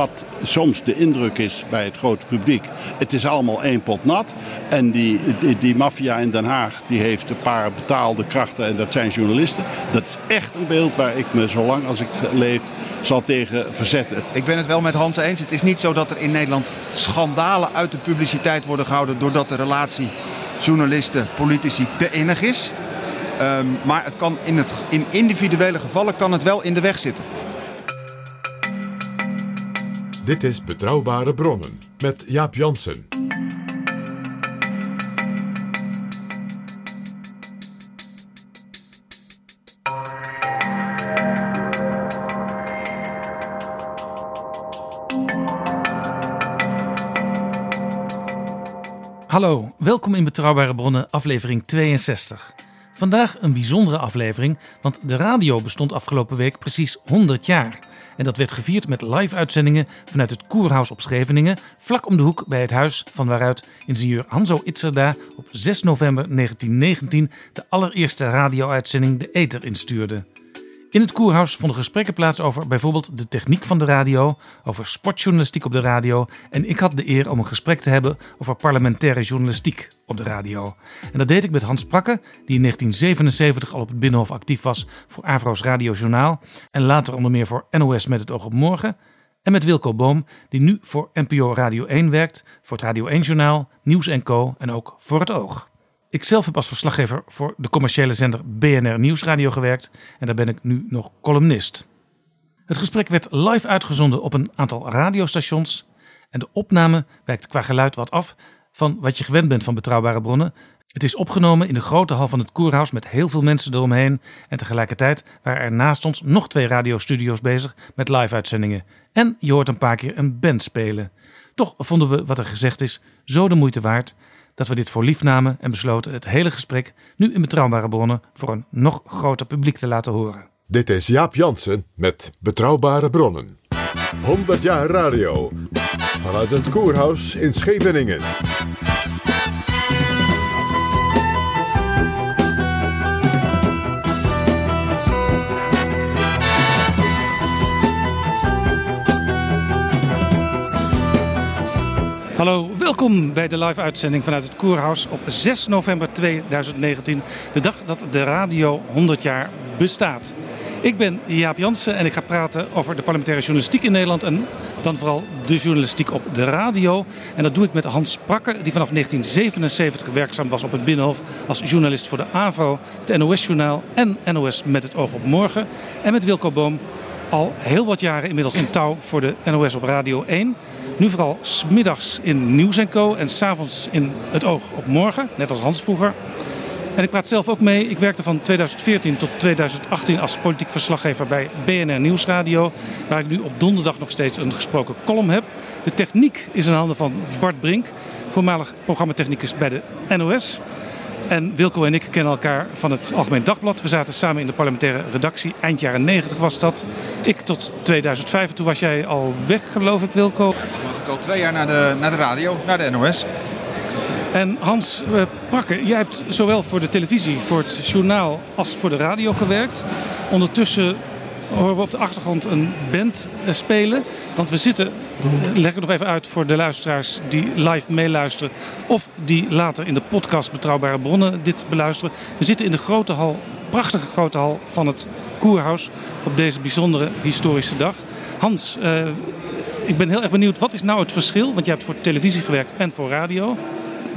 Wat soms de indruk is bij het grote publiek. Het is allemaal één pot nat. En die, die, die maffia in Den Haag die heeft een paar betaalde krachten en dat zijn journalisten. Dat is echt een beeld waar ik me zolang als ik leef zal tegen verzetten. Ik ben het wel met Hans eens. Het is niet zo dat er in Nederland schandalen uit de publiciteit worden gehouden doordat de relatie journalisten-politici te innig is. Ehm, maar het kan in, het, in individuele gevallen kan het wel in de weg zitten. Dit is Betrouwbare Bronnen met Jaap Jansen. Hallo, welkom in Betrouwbare Bronnen, aflevering 62. Vandaag een bijzondere aflevering, want de radio bestond afgelopen week precies 100 jaar. En dat werd gevierd met live-uitzendingen vanuit het Koerhuis op Scheveningen, vlak om de hoek bij het huis van waaruit ingenieur Hanzo Itzerda op 6 november 1919 de allereerste radio-uitzending de ether instuurde. In het Koerhuis vonden gesprekken plaats over bijvoorbeeld de techniek van de radio, over sportjournalistiek op de radio en ik had de eer om een gesprek te hebben over parlementaire journalistiek op de radio. En dat deed ik met Hans Prakke, die in 1977 al op het Binnenhof actief was voor Avro's Radiojournaal en later onder meer voor NOS met het oog op morgen. En met Wilco Boom, die nu voor NPO Radio 1 werkt, voor het Radio 1 Journaal, Nieuws Co en ook voor het Oog. Ik zelf heb als verslaggever voor de commerciële zender BNR Nieuwsradio gewerkt en daar ben ik nu nog columnist. Het gesprek werd live uitgezonden op een aantal radiostations en de opname wijkt qua geluid wat af van wat je gewend bent van betrouwbare bronnen. Het is opgenomen in de grote hal van het Koerhuis met heel veel mensen eromheen en tegelijkertijd waren er naast ons nog twee radiostudio's bezig met live-uitzendingen. En je hoort een paar keer een band spelen. Toch vonden we wat er gezegd is zo de moeite waard dat we dit voor lief namen en besloten het hele gesprek nu in betrouwbare bronnen voor een nog groter publiek te laten horen. Dit is Jaap Jansen met Betrouwbare Bronnen. 100 jaar radio. Vanuit het Koerhuis in Scheveningen. Hallo, welkom bij de live uitzending vanuit het Koerhuis op 6 november 2019. De dag dat de radio 100 jaar bestaat. Ik ben Jaap Jansen en ik ga praten over de parlementaire journalistiek in Nederland. En dan vooral de journalistiek op de radio. En dat doe ik met Hans Prakke, die vanaf 1977 werkzaam was op het Binnenhof als journalist voor de AVRO, het NOS-journaal en NOS met het oog op morgen. En met Wilco Boom, al heel wat jaren inmiddels in touw voor de NOS op Radio 1. Nu vooral smiddags in Nieuws Co. en s'avonds in Het Oog op Morgen, net als Hans vroeger. En ik praat zelf ook mee. Ik werkte van 2014 tot 2018 als politiek verslaggever bij BNR Nieuwsradio. Waar ik nu op donderdag nog steeds een gesproken column heb. De techniek is in handen van Bart Brink, voormalig programmatechnicus bij de NOS. En Wilco en ik kennen elkaar van het Algemeen Dagblad. We zaten samen in de parlementaire redactie. Eind jaren 90 was dat. Ik tot 2005. En toen was jij al weg, geloof ik, Wilco. Was ik al twee jaar naar de, naar de radio, naar de NOS. En Hans eh, Prakke, jij hebt zowel voor de televisie, voor het journaal als voor de radio gewerkt. Ondertussen horen we op de achtergrond een band eh, spelen. Want we zitten, leg ik nog even uit voor de luisteraars die live meeluisteren. Of die later in de podcast Betrouwbare Bronnen dit beluisteren. We zitten in de grote hal, prachtige grote hal van het Koerhuis op deze bijzondere historische dag. Hans, uh, ik ben heel erg benieuwd, wat is nou het verschil? Want je hebt voor televisie gewerkt en voor radio.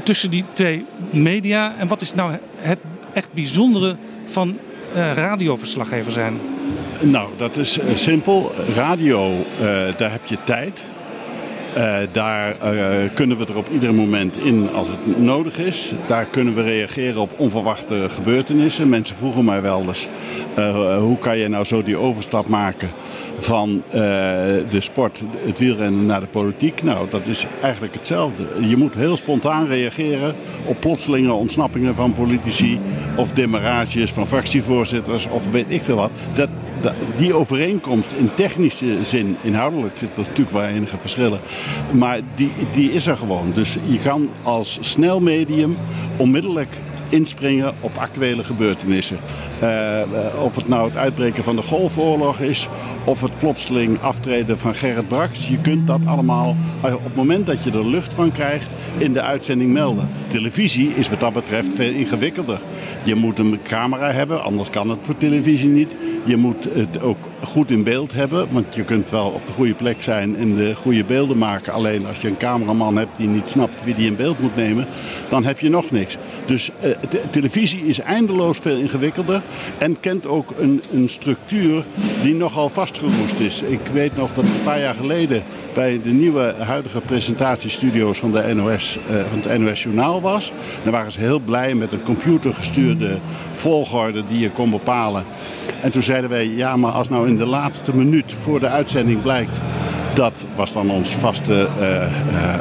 Tussen die twee media. En wat is nou het echt bijzondere van uh, radioverslaggever zijn? Nou, dat is uh, simpel. Radio, daar heb je tijd. Uh, daar kunnen we er op ieder moment in als het nodig is. Daar kunnen we reageren op onverwachte gebeurtenissen. Mensen vroegen mij wel eens: hoe kan je nou zo die overstap maken van de sport, het wielrennen naar de politiek? Nou, dat is eigenlijk hetzelfde. Je moet heel spontaan reageren op plotselinge ontsnappingen van politici of demarages van fractievoorzitters of weet ik veel wat. Dat, dat, die overeenkomst in technische zin, inhoudelijk zit er natuurlijk wel enige verschillen. Maar die, die is er gewoon. Dus je kan als snel medium onmiddellijk inspringen op actuele gebeurtenissen. Uh, of het nou het uitbreken van de Golfoorlog is, of het plotseling aftreden van Gerrit Brax. Je kunt dat allemaal uh, op het moment dat je er lucht van krijgt in de uitzending melden. Televisie is wat dat betreft veel ingewikkelder. Je moet een camera hebben, anders kan het voor televisie niet. Je moet het ook goed in beeld hebben, want je kunt wel op de goede plek zijn en de goede beelden maken. Alleen als je een cameraman hebt die niet snapt wie die in beeld moet nemen, dan heb je nog niks. Dus uh, televisie is eindeloos veel ingewikkelder en kent ook een, een structuur die nogal vastgeroest is. Ik weet nog dat een paar jaar geleden bij de nieuwe huidige presentatiestudio's van, de NOS, uh, van het NOS Journaal was. Daar waren ze heel blij met een computergestuurde volgorde die je kon bepalen. En toen zeiden wij, ja, maar als nou in de laatste minuut voor de uitzending blijkt... dat was dan ons vaste uh, uh,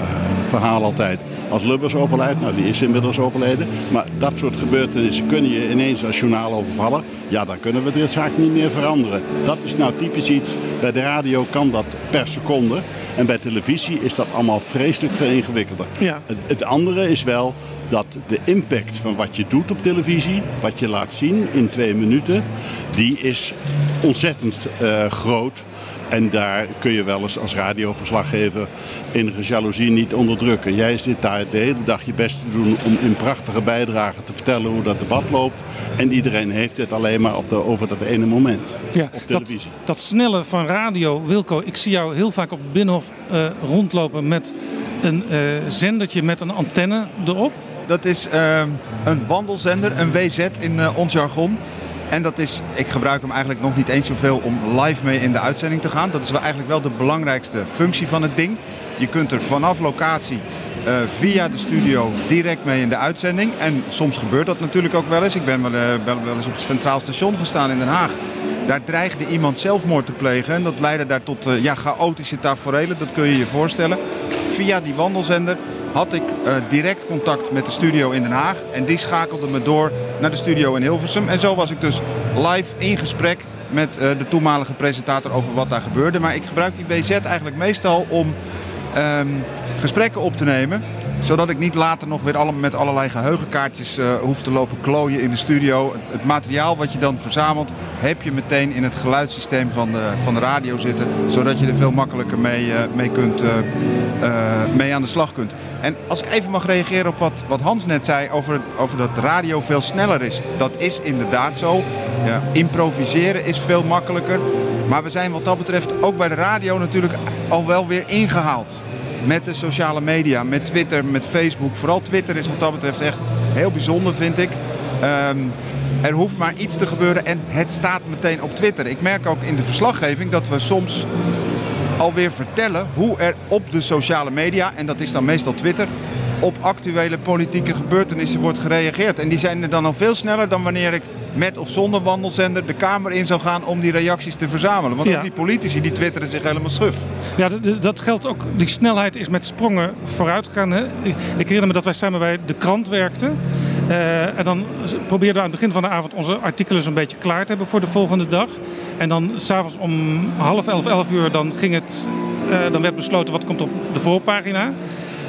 verhaal altijd als Lubbers overlijdt. Nou, die is inmiddels overleden. Maar dat soort gebeurtenissen kun je ineens als journaal overvallen. Ja, dan kunnen we de zaak niet meer veranderen. Dat is nou typisch iets. Bij de radio kan dat per seconde. En bij televisie is dat allemaal vreselijk veel ingewikkelder. Ja. Het, het, andere is wel dat de impact van wat je doet op televisie, wat je laat zien in twee minuten, die is ontzettend uh, groot. En daar kun je wel eens als radioverslaggever enige jaloezie niet onderdrukken. Jij zit daar de hele dag je best te doen om in prachtige bijdragen te vertellen hoe dat debat loopt. En iedereen heeft het alleen maar op de, over dat ene moment ja, op televisie. Dat, dat snelle van radio, Wilco, ik zie jou heel vaak op het Binnenhof uh, rondlopen met een uh, zendertje met een antenne erop. Dat is uh, een wandelzender, een WZ in ons jargon. En dat is, ik gebruik hem eigenlijk nog niet eens zoveel om live mee in de uitzending te gaan. Dat is wel eigenlijk wel de belangrijkste functie van het ding. Je kunt er vanaf locatie uh, via de studio direct mee in de uitzending. En soms gebeurt dat natuurlijk ook wel eens. Ik ben wel, uh, wel eens op het Centraal Station gestaan in Den Haag. Daar dreigde iemand zelfmoord te plegen. En dat leidde daar tot uh, ja, chaotische taferelen. Dat kun je je voorstellen. Via die wandelzender had ik uh, direct contact met de studio in Den Haag. En die schakelde me door naar de studio in Hilversum. En zo was ik dus live in gesprek met uh, de toenmalige presentator over wat daar gebeurde. Maar ik gebruik die WZ eigenlijk meestal om um, gesprekken op te nemen. Zodat ik niet later nog weer alle, met allerlei geheugenkaartjes uh, hoef te lopen klooien in de studio. Het materiaal wat je dan verzamelt, heb je meteen in het geluidssysteem van de, van de radio zitten. Zodat je er veel makkelijker mee, uh, mee, kunt, uh, mee aan de slag kunt. En als ik even mag reageren op wat, wat Hans net zei over, over dat radio veel sneller is. Dat is inderdaad zo. Ja, improviseren is veel makkelijker. Maar we zijn wat dat betreft ook bij de radio natuurlijk al wel weer ingehaald met de sociale media, met Twitter, met Facebook. Vooral Twitter is wat dat betreft echt heel bijzonder, vind ik. Um, er hoeft maar iets te gebeuren en het staat meteen op Twitter. Ik merk ook in de verslaggeving dat we soms alweer vertellen hoe er op de sociale media, en dat is dan meestal Twitter, op actuele politieke gebeurtenissen wordt gereageerd. En die zijn er dan al veel sneller dan wanneer ik met of zonder wandelzender de Kamer in zou gaan om die reacties te verzamelen. Want Ja. ook die politici die twitteren zich helemaal schuf. Ja, dat- geldt ook. Die snelheid is met sprongen vooruit gegaan. Hè? Ik, ik herinner me dat wij samen bij de krant werkten. Eh, en dan probeerden we aan het begin van de avond onze artikelen zo'n beetje klaar te hebben voor de volgende dag. En dan s'avonds om half elf, elf uur, dan, ging het, eh, dan werd besloten wat komt op de voorpagina.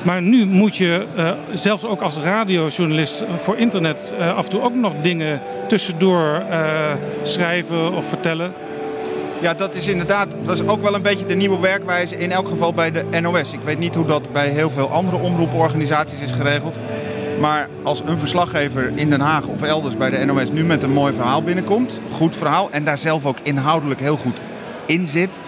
Maar nu moet je, eh, zelfs ook als radiojournalist voor internet, eh, af en toe ook nog dingen tussendoor eh, schrijven of vertellen. Ja, dat is inderdaad, dat is ook wel een beetje de nieuwe werkwijze, in elk geval bij de NOS. Ik weet niet hoe dat bij heel veel andere omroeporganisaties is geregeld. Maar als een verslaggever in Den Haag of elders bij de NOS nu met een mooi verhaal binnenkomt, goed verhaal, en daar zelf ook inhoudelijk heel goed in zit,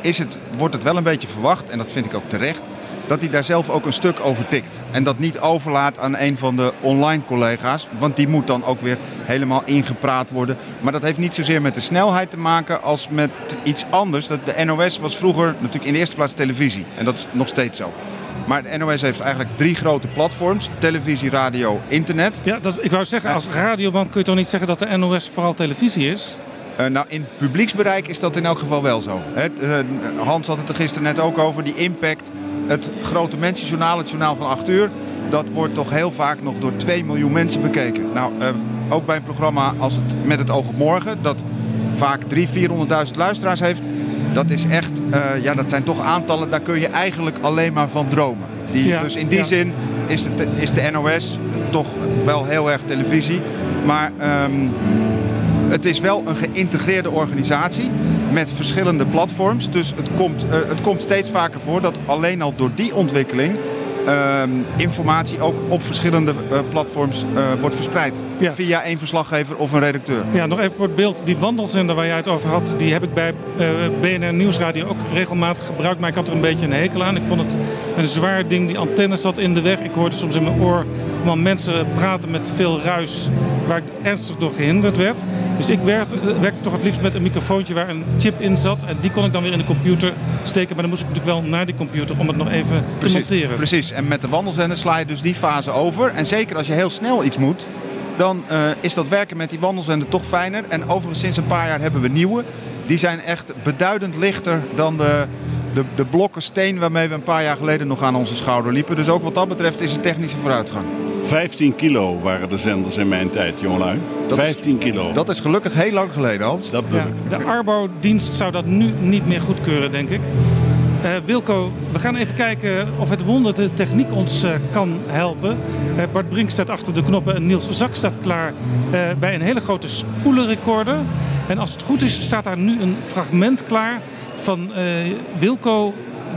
is het, wordt het wel een beetje verwacht, en dat vind ik ook terecht, dat hij daar zelf ook een stuk over tikt. En dat niet overlaat aan een van de online collega's, want die moet dan ook weer helemaal ingepraat worden. Maar dat heeft niet zozeer met de snelheid te maken als met iets anders. Dat De NOS was vroeger natuurlijk in de eerste plaats televisie. En dat is nog steeds zo. Maar de NOS heeft eigenlijk drie grote platforms: televisie, radio, internet. Ja, dat, ik wou zeggen, als radioband kun je toch niet zeggen dat de NOS vooral televisie is? Uh, nou, in publieksbereik is dat in elk geval wel zo. Hè? Uh, Hans had het er gisteren net ook over, die impact. Het grote mensenjournaal, het journaal van 8 uur, dat wordt toch heel vaak nog door 2 miljoen mensen bekeken. Nou, uh, ook bij een programma als het Met het oog op morgen, dat vaak 300.000, 400.000 luisteraars heeft. Dat is echt, ja, dat zijn toch aantallen, daar kun je eigenlijk alleen maar van dromen. Die, ja, dus in die ja. zin is de, is de NOS toch wel heel erg televisie. Maar um, het is wel een geïntegreerde organisatie met verschillende platforms. Dus het komt, uh, het komt steeds vaker voor dat alleen al door die ontwikkeling uh, informatie ook op verschillende uh, platforms uh, wordt verspreid. Ja. Via één verslaggever of een redacteur. Ja, nog even voor het beeld. Die wandelzender waar jij het over had, die heb ik bij BNR Nieuwsradio ook regelmatig gebruikt. Maar ik had er een beetje een hekel aan. Ik vond het een zwaar ding. Die antenne zat in de weg. Ik hoorde soms in mijn oor man, mensen praten met veel ruis waar ik ernstig door gehinderd werd. Dus ik werkte, werkte toch het liefst met een microfoontje waar een chip in zat. En die kon ik dan weer in de computer steken. Maar dan moest ik natuurlijk wel naar die computer om het nog even precies, te monteren. Precies, en met de wandelzender sla je dus die fase over. En zeker als je heel snel iets moet, dan uh, is dat werken met die wandelzender toch fijner. En overigens sinds een paar jaar hebben we nieuwe. Die zijn echt beduidend lichter dan de, de, de blokken steen waarmee we een paar jaar geleden nog aan onze schouder liepen. Dus ook wat dat betreft is een technische vooruitgang. 15 kilo waren de zenders in mijn tijd, jongelui. 15 kilo. Dat is gelukkig heel lang geleden, Hans. Dat ja, de Arbo-dienst zou dat nu niet meer goedkeuren, denk ik. Uh, Wilco, we gaan even kijken of het wonder de techniek ons uh, kan helpen. Uh, Bart Brink staat achter de knoppen en Niels Zak staat klaar bij een hele grote spoelenrecorder. En als het goed is, staat daar nu een fragment klaar van Wilco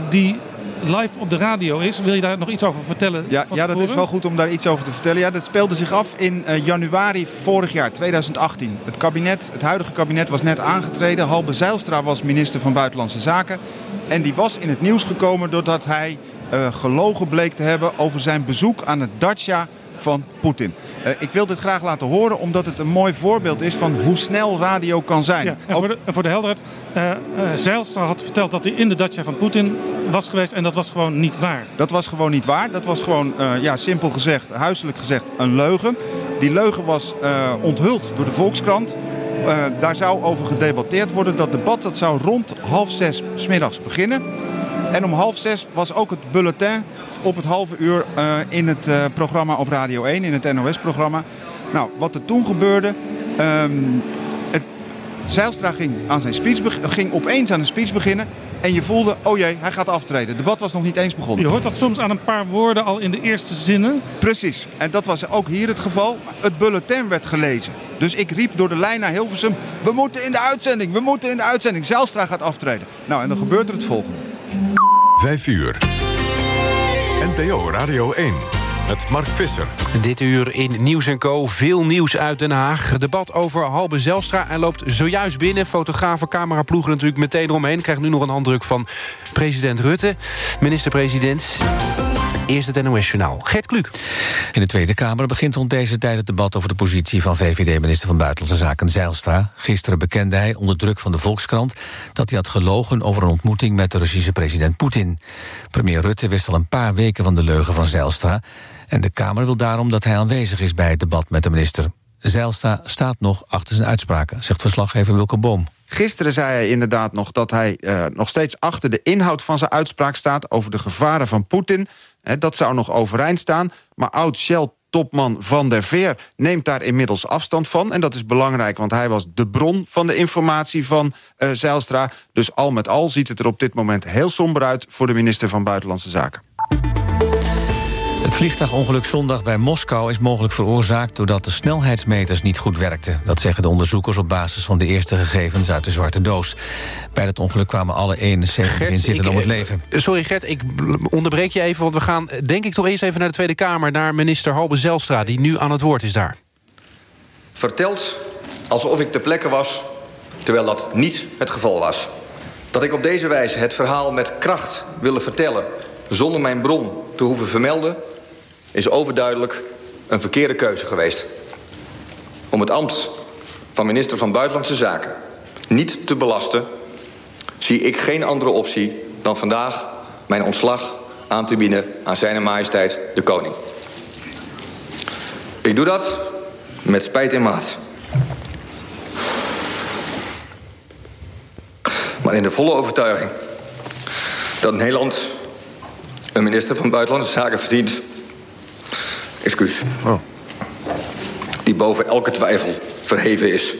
die live op de radio is. Wil je daar nog iets over vertellen? Ja, ja dat is wel goed om daar iets over te vertellen. Ja, dat speelde zich af in uh, januari vorig jaar, 2018. Het, kabinet, het huidige kabinet was net aangetreden. Halbe Zijlstra was minister van Buitenlandse Zaken. En die was in het nieuws gekomen doordat hij uh, gelogen bleek te hebben over zijn bezoek aan het Dacia van Poetin. Uh, ik wil dit graag laten horen omdat het een mooi voorbeeld is van hoe snel radio kan zijn. Ja, en, voor de, en voor de helderheid, uh, uh, Zijlstra had verteld dat hij in de Dacia van Poetin was geweest en dat was gewoon niet waar. Dat was gewoon niet waar. Dat was gewoon, ja, simpel gezegd, huiselijk gezegd, een leugen. Die leugen was onthuld door de Volkskrant. daar zou over gedebatteerd worden. Dat debat dat zou rond half zes smiddags beginnen. En om half zes was ook het bulletin op het halve uur uh, in het uh, programma op Radio 1, in het NOS-programma. Nou, wat er toen gebeurde. Um, het, Zijlstra ging, aan zijn speech, ging opeens aan een speech beginnen. En je voelde, oh jee, hij gaat aftreden. Het debat was nog niet eens begonnen. Je hoort dat soms aan een paar woorden al in de eerste zinnen. Precies. En dat was ook hier het geval. Het bulletin werd gelezen. Dus ik riep door de lijn naar Hilversum... we moeten in de uitzending, we moeten in de uitzending. Zijlstra gaat aftreden. Nou, en dan gebeurt er het volgende. Vijf uur. NPO Radio 1 met Mark Visser. Dit uur in Nieuws Co. Veel nieuws uit Den Haag. Debat over Halbe Zelstra. Hij loopt zojuist binnen. Fotografen, cameraploegen natuurlijk meteen eromheen. Krijgt nu nog een handdruk van president Rutte. Minister-president... Eerst het NOS-journaal. Gert Kluk. In de Tweede Kamer begint rond deze tijd het debat... over de positie van VVD-minister van Buitenlandse Zaken Zijlstra. Gisteren bekende hij onder druk van de Volkskrant... dat hij had gelogen over een ontmoeting met de Russische president Poetin. Premier Rutte wist al een paar weken van de leugen van Zijlstra... en de Kamer wil daarom dat hij aanwezig is bij het debat met de minister. Zijlstra staat nog achter zijn uitspraken, zegt verslaggever Wilke Boom. Gisteren zei hij inderdaad nog dat hij uh, nog steeds achter de inhoud van zijn uitspraak staat... over de gevaren van Poetin. Dat zou nog overeind staan. Maar oud-Shell topman Van der Veer neemt daar inmiddels afstand van. En dat is belangrijk, want hij was de bron van de informatie van uh, Zijlstra. Dus al met al ziet het er op dit moment heel somber uit... voor de minister van Buitenlandse Zaken. Het vliegtuigongeluk zondag bij Moskou is mogelijk veroorzaakt... doordat de snelheidsmeters niet goed werkten. Dat zeggen de onderzoekers op basis van de eerste gegevens uit de zwarte doos. Bij het ongeluk kwamen alle 71 inzittenden om het leven. Sorry Gert, ik onderbreek je even, want we gaan denk ik toch eerst even naar de Tweede Kamer... naar minister Halbe Zelstra, die nu aan het woord is daar. Vertelt alsof ik ter plekke was, terwijl dat niet het geval was. Dat ik op deze wijze het verhaal met kracht willen vertellen... zonder mijn bron te hoeven vermelden... is overduidelijk een verkeerde keuze geweest. Om het ambt van minister van Buitenlandse Zaken niet te belasten... zie ik geen andere optie dan vandaag mijn ontslag aan te bieden... aan zijn majesteit de koning. Ik doe dat met spijt in maat. Maar in de volle overtuiging dat Nederland een minister van Buitenlandse Zaken verdient. Excuus. Oh. Die boven elke twijfel verheven is.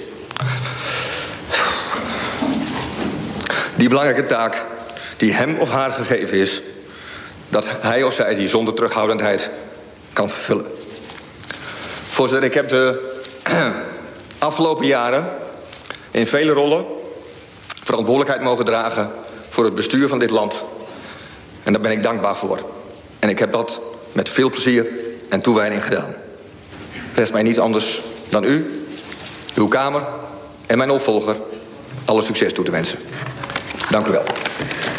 Die belangrijke taak die hem of haar gegeven is, dat hij of zij die zonder terughoudendheid kan vervullen. Voorzitter, ik heb de afgelopen jaren in vele rollen verantwoordelijkheid mogen dragen voor het bestuur van dit land. En daar ben ik dankbaar voor. En ik heb dat met veel plezier en toewijding gedaan. Rest mij niets anders dan u, uw Kamer en mijn opvolger alle succes toe te wensen. Dank u wel.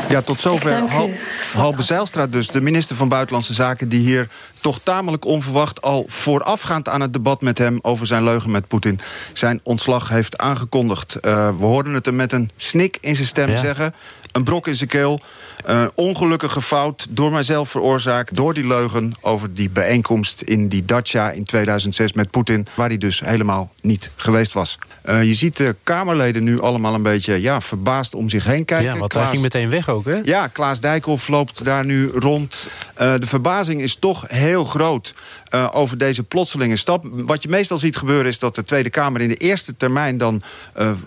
Ja, tot zover. Hal, Halbe Zijlstra dus, de minister van Buitenlandse Zaken... die hier toch tamelijk onverwacht al voorafgaand aan het debat met hem... over zijn leugen met Poetin zijn ontslag heeft aangekondigd. Eh, we hoorden het hem met een snik in zijn stem Ja. zeggen. Een brok in zijn keel. Een ongelukkige fout door mijzelf veroorzaakt... door die leugen over die bijeenkomst in die dacha in 2006 met Poetin... waar hij dus helemaal niet geweest was. Eh, je ziet de Kamerleden nu allemaal een beetje ja, verbaasd om zich heen kijken. Ja, want hij Klaas- ging meteen weg ook, hè? ja, Klaas Dijkhoff loopt daar nu rond. Eh, de verbazing is toch heel groot eh, over deze plotselinge stap. Wat je meestal ziet gebeuren is dat de Tweede Kamer... in de eerste termijn dan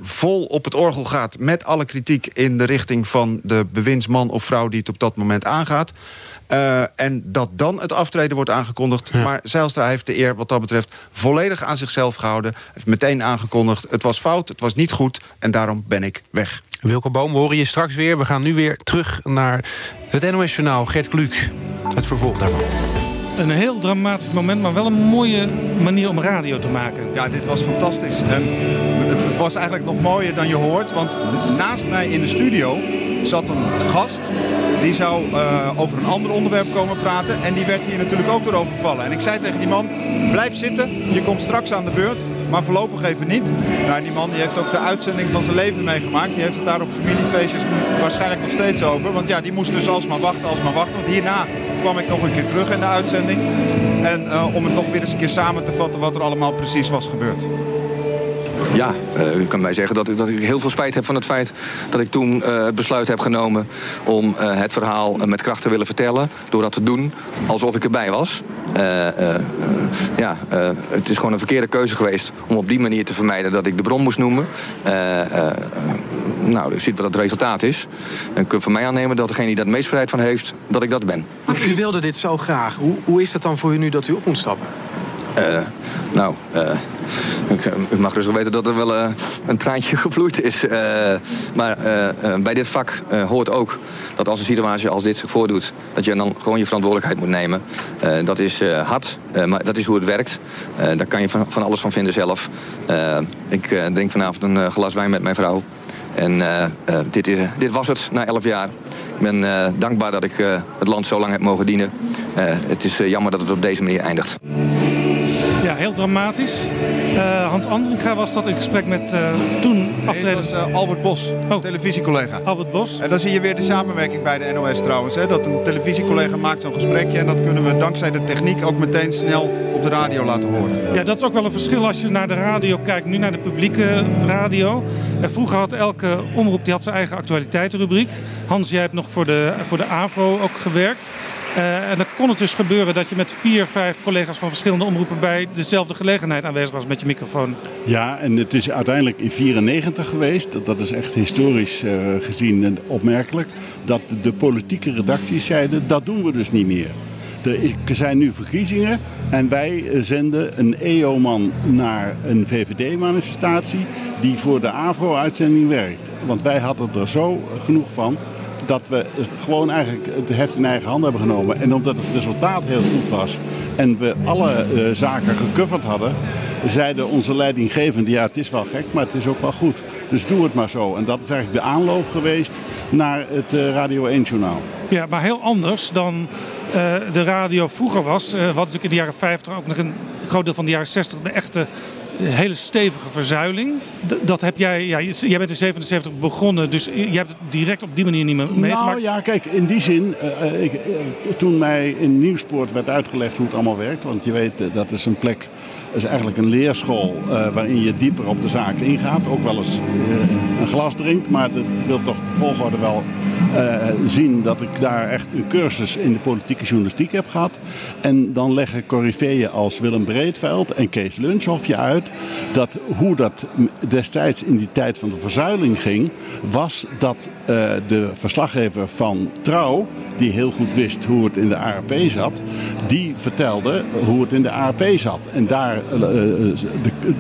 vol op het orgel gaat... met alle kritiek in de richting van de bewindsman of vrouw... die het op dat moment aangaat. Eh, en dat dan het aftreden wordt aangekondigd. Maar Zijlstra heeft de eer wat dat betreft volledig aan zichzelf gehouden. Heeft meteen aangekondigd, het was fout, het was niet goed... en daarom ben ik weg. Wilco Boom, we horen je straks weer. We gaan nu weer terug naar het NOS-journaal. Gert Kluk, het vervolg daarvan. Een heel dramatisch moment, maar wel een mooie manier om radio te maken. Ja, dit was fantastisch. En het, was eigenlijk nog mooier dan je hoort. Want naast mij in de studio zat een gast. Die zou eh, over een ander onderwerp komen praten. En die werd hier natuurlijk ook door overvallen. En ik zei tegen die man, blijf zitten. Je komt straks aan de beurt. Maar voorlopig even niet. Nou, die man die heeft ook de uitzending van zijn leven meegemaakt. Die heeft het daar op familiefeestjes waarschijnlijk nog steeds over. Want ja, die moest dus alsmaar wachten, alsmaar wachten. Want hierna kwam ik nog een keer terug in de uitzending. En eh, om het nog weer eens een keer samen te vatten wat er allemaal precies was gebeurd. Ja, eh, u kan mij zeggen dat ik, dat ik heel veel spijt heb van het feit dat ik toen eh, het besluit heb genomen om eh, het verhaal met kracht te willen vertellen. Door dat te doen alsof ik erbij was. Ja, het is gewoon een verkeerde keuze geweest om op die manier te vermijden dat ik de bron moest noemen. Nou, u ziet wat het resultaat is. En kunt van mij aannemen dat degene die daar het meest vrijheid van heeft, dat ik dat ben. U wilde dit zo graag. Hoe, hoe is het dan voor u nu dat u op moet stappen? Eh, nou, eh, ik, u mag rustig weten dat er wel eh, een traantje gevloeid is. Eh, maar eh, eh, bij dit vak eh, hoort ook dat als een situatie als dit zich voordoet... dat je dan gewoon je verantwoordelijkheid moet nemen. Eh, dat is eh, hard, eh, maar dat is hoe het werkt. Eh, daar kan je van, alles van vinden zelf. Eh, ik eh, drink vanavond een eh, glas wijn met mijn vrouw. En eh, eh, dit, is, dit was het na elf jaar. Ik ben eh, dankbaar dat ik eh, het land zo lang heb mogen dienen. Eh, het is eh, jammer dat het op deze manier eindigt. Ja, heel dramatisch. Eh, Hans Andringa was dat in gesprek met eh, toen aftreden... was eh, Albert Bos, televisiecollega. Albert Bos. En dan zie je weer de samenwerking bij de NOS trouwens. Hè? Dat een televisiecollega maakt zo'n gesprekje... en dat kunnen we dankzij de techniek ook meteen snel op de radio laten horen. Ja, dat is ook wel een verschil als je naar de radio kijkt, nu naar de publieke radio. Vroeger had elke omroep die had zijn eigen actualiteitenrubriek. Hans, jij hebt nog voor de, voor de AVRO ook gewerkt. Eh, en dan kon het dus gebeuren dat je met vier, vijf collega's van verschillende omroepen bij dezelfde gelegenheid aanwezig was met je microfoon. Ja, en het is uiteindelijk in 94 geweest. Dat- is echt historisch eh, gezien en opmerkelijk. Dat de politieke redacties zeiden, dat doen we dus niet meer. Er er zijn nu verkiezingen en wij eh, zenden een EO-man naar een VVD-manifestatie die voor de AVRO-uitzending werkt. Want wij hadden er zo genoeg van dat we gewoon eigenlijk het heft in eigen handen hebben genomen. En omdat het resultaat heel goed was en we alle eh, zaken gecoverd hadden, zeiden onze leidinggevenden, ja het is wel gek, maar het is ook wel goed. Dus doe het maar zo. En dat is eigenlijk de aanloop geweest naar het eh, Radio 1-journaal. Ja, maar heel anders dan eh, de radio vroeger was. Hadden natuurlijk in de jaren 50 ook nog een groot deel van de jaren 60 de echte hele stevige verzuiling. dat heb jij, ja, jij bent in 77 begonnen, dus je hebt het direct op die manier niet meer meegemaakt. Nou ja, kijk, in die zin, uh, ik, toen mij in Nieuwsport werd uitgelegd hoe het allemaal werkt, want je weet, dat is een plek is eigenlijk een leerschool uh, waarin je dieper op de zaak ingaat. Ook wel eens uh, een glas drinkt, maar dat wil toch de volgorde wel uh, zien dat ik daar echt een cursus in de politieke journalistiek heb gehad. En dan leggen corifeeën als Willem Breedveld en Kees Lunshoff je uit dat hoe dat destijds in die tijd van de verzuiling ging, was dat de verslaggever van Trouw, die heel goed wist hoe het in de ARP zat, die vertelde hoe het in de ARP zat. En daar eh, de,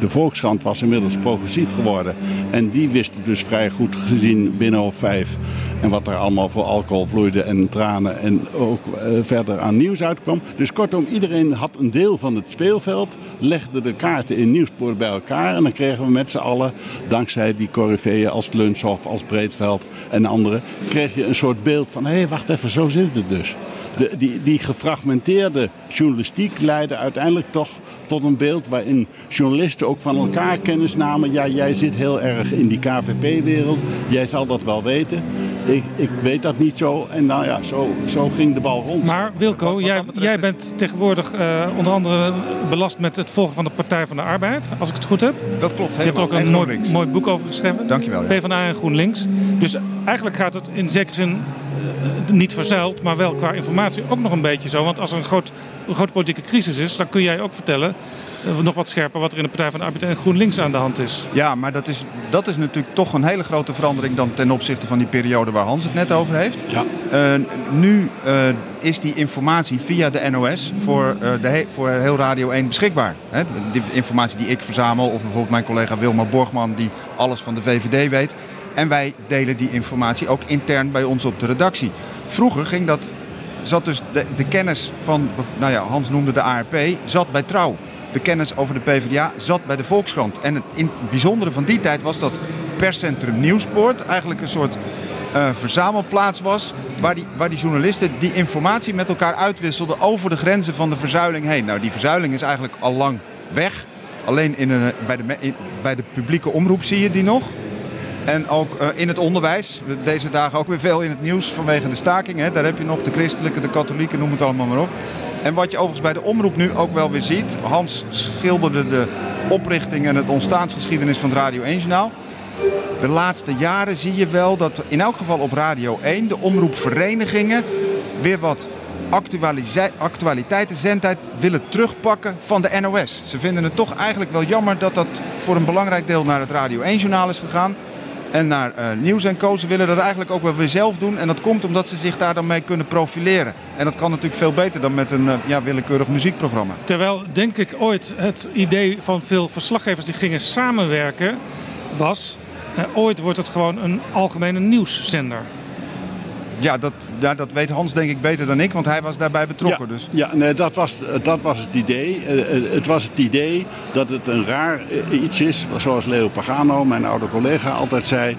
de Volkskrant was inmiddels progressief geworden. En die wist dus vrij goed gezien binnen vijf. En wat er allemaal voor alcohol vloeide en tranen en ook verder aan nieuws uitkwam. Dus kortom, iedereen had een deel van het speelveld, legde de kaarten in nieuwspoor bij elkaar. En dan kregen we met z'n allen, dankzij die corifeeën als Lunshoff, als Breedveld en anderen, kreeg je een soort beeld van, hé, hey, wacht even, zo zit het dus. De, die, die gefragmenteerde journalistiek leidde uiteindelijk toch tot een beeld waarin journalisten ook van elkaar kennis namen. Ja, jij zit heel erg in die KVP-wereld, jij zal dat wel weten. Ik, ik weet dat niet zo. En nou ja, zo, zo ging de bal rond. Maar Wilco, jij, jij bent tegenwoordig uh, onder andere belast met het volgen van de Partij van de Arbeid, als ik het goed heb. Dat klopt. Je hebt er ook een mooi, mooi, boek over geschreven. Dankjewel. Ja. PvdA en GroenLinks. Dus eigenlijk gaat het in zekere zin niet verzeild, maar wel qua informatie ook nog een beetje zo. Want als er een, groot, een grote politieke crisis is, dan kun jij ook vertellen uh, nog wat scherper wat er in de Partij van de Arbeid en GroenLinks aan de hand is. Ja, maar dat is, dat is natuurlijk toch een hele grote verandering dan ten opzichte van die periode waar Hans het net over heeft. Ja. Uh, nu uh, is die informatie via de NOS voor, de voor heel Radio 1 beschikbaar. Hè? Die informatie die ik verzamel of bijvoorbeeld mijn collega Wilma Borgman die alles van de VVD weet. En wij delen die informatie ook intern bij ons op de redactie. Vroeger ging dat, zat dus de, kennis van, nou ja, Hans noemde de ARP, zat bij Trouw de kennis over de PvdA zat bij de Volkskrant. En het, in bijzondere van die tijd was dat perscentrum Nieuwspoort eigenlijk een soort uh, verzamelplaats was. Waar die, waar die journalisten die informatie met elkaar uitwisselden over de grenzen van de verzuiling heen. Nou, die verzuiling is eigenlijk al lang weg. Alleen in een, bij, de, bij de publieke omroep zie je die nog. En ook uh, in het onderwijs. Deze dagen ook weer veel in het nieuws vanwege de staking. Hè. Daar heb je nog de christelijke, de katholieken, noem het allemaal maar op. En wat je overigens bij de omroep nu ook wel weer ziet. Hans schilderde de oprichting en het ontstaansgeschiedenis van het Radio 1 Journaal. De laatste jaren zie je wel dat in elk geval op Radio 1 de omroepverenigingen weer wat actualiteiten, zendtijd willen terugpakken van de NOS. Ze vinden het toch eigenlijk wel jammer dat dat voor een belangrijk deel naar het Radio 1 Journaal is gegaan en naar uh, Nieuws en Co. Ze willen dat eigenlijk ook wel weer zelf doen. En dat komt omdat ze zich daar dan mee kunnen profileren. En dat kan natuurlijk veel beter dan met een uh, ja, willekeurig muziekprogramma. Terwijl, denk ik, ooit het idee van veel verslaggevers die gingen samenwerken was... Uh, ooit wordt het gewoon een algemene nieuwszender. Ja dat, ja, dat weet Hans denk ik beter dan ik, want hij was daarbij betrokken. Ja, dus. ja nee, dat, was, dat was het idee. Uh, het was het idee dat het een raar uh, iets is, zoals Leo Pagano, mijn oude collega, altijd zei.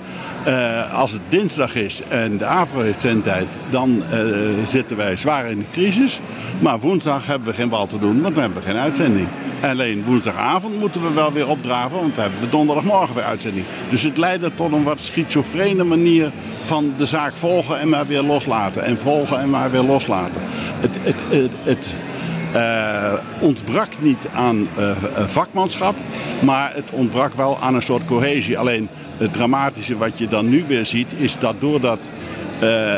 Uh, als het dinsdag is en de AVRO heeft zendtijd, dan zitten wij zwaar in de crisis. Maar woensdag hebben we geen bal te doen, want dan hebben we geen uitzending. Alleen woensdagavond moeten we wel weer opdraven, want dan hebben we donderdagmorgen weer uitzending. Dus het leidde tot een wat schizofrene manier van de zaak volgen en maar weer loslaten. En volgen en maar weer loslaten. Het, het, het, uh, ontbrak niet aan uh, vakmanschap, maar het ontbrak wel aan een soort cohesie. Alleen het dramatische wat je dan nu weer ziet, is dat doordat. Uh,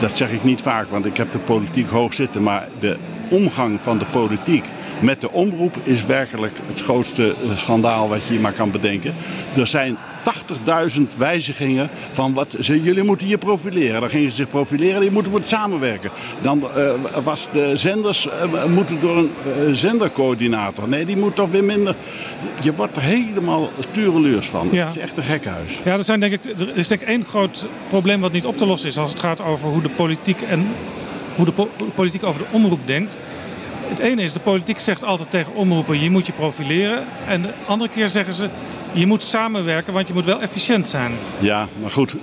dat zeg ik niet vaak, want ik heb de politiek hoog zitten, maar de omgang van de politiek met de omroep is werkelijk het grootste schandaal wat je maar kan bedenken. Er zijn 80.000 wijzigingen van wat ze, jullie moeten je profileren. Dan gingen ze zich profileren, je moet moeten samenwerken. Dan uh, was de zenders uh, moeten door een uh, zendercoördinator. Nee, die moet toch weer minder. Je wordt er helemaal stureluurs van. Ja. Het is echt een gekhuis. Ja, er, zijn, denk ik, er is denk ik één groot probleem wat niet op te lossen is als het gaat over hoe de politiek en hoe de po politiek over de omroep denkt. Het ene is, de politiek zegt altijd tegen omroepen, je moet je profileren. En de andere keer zeggen ze, je moet samenwerken, want je moet wel efficiënt zijn. Ja, maar goed.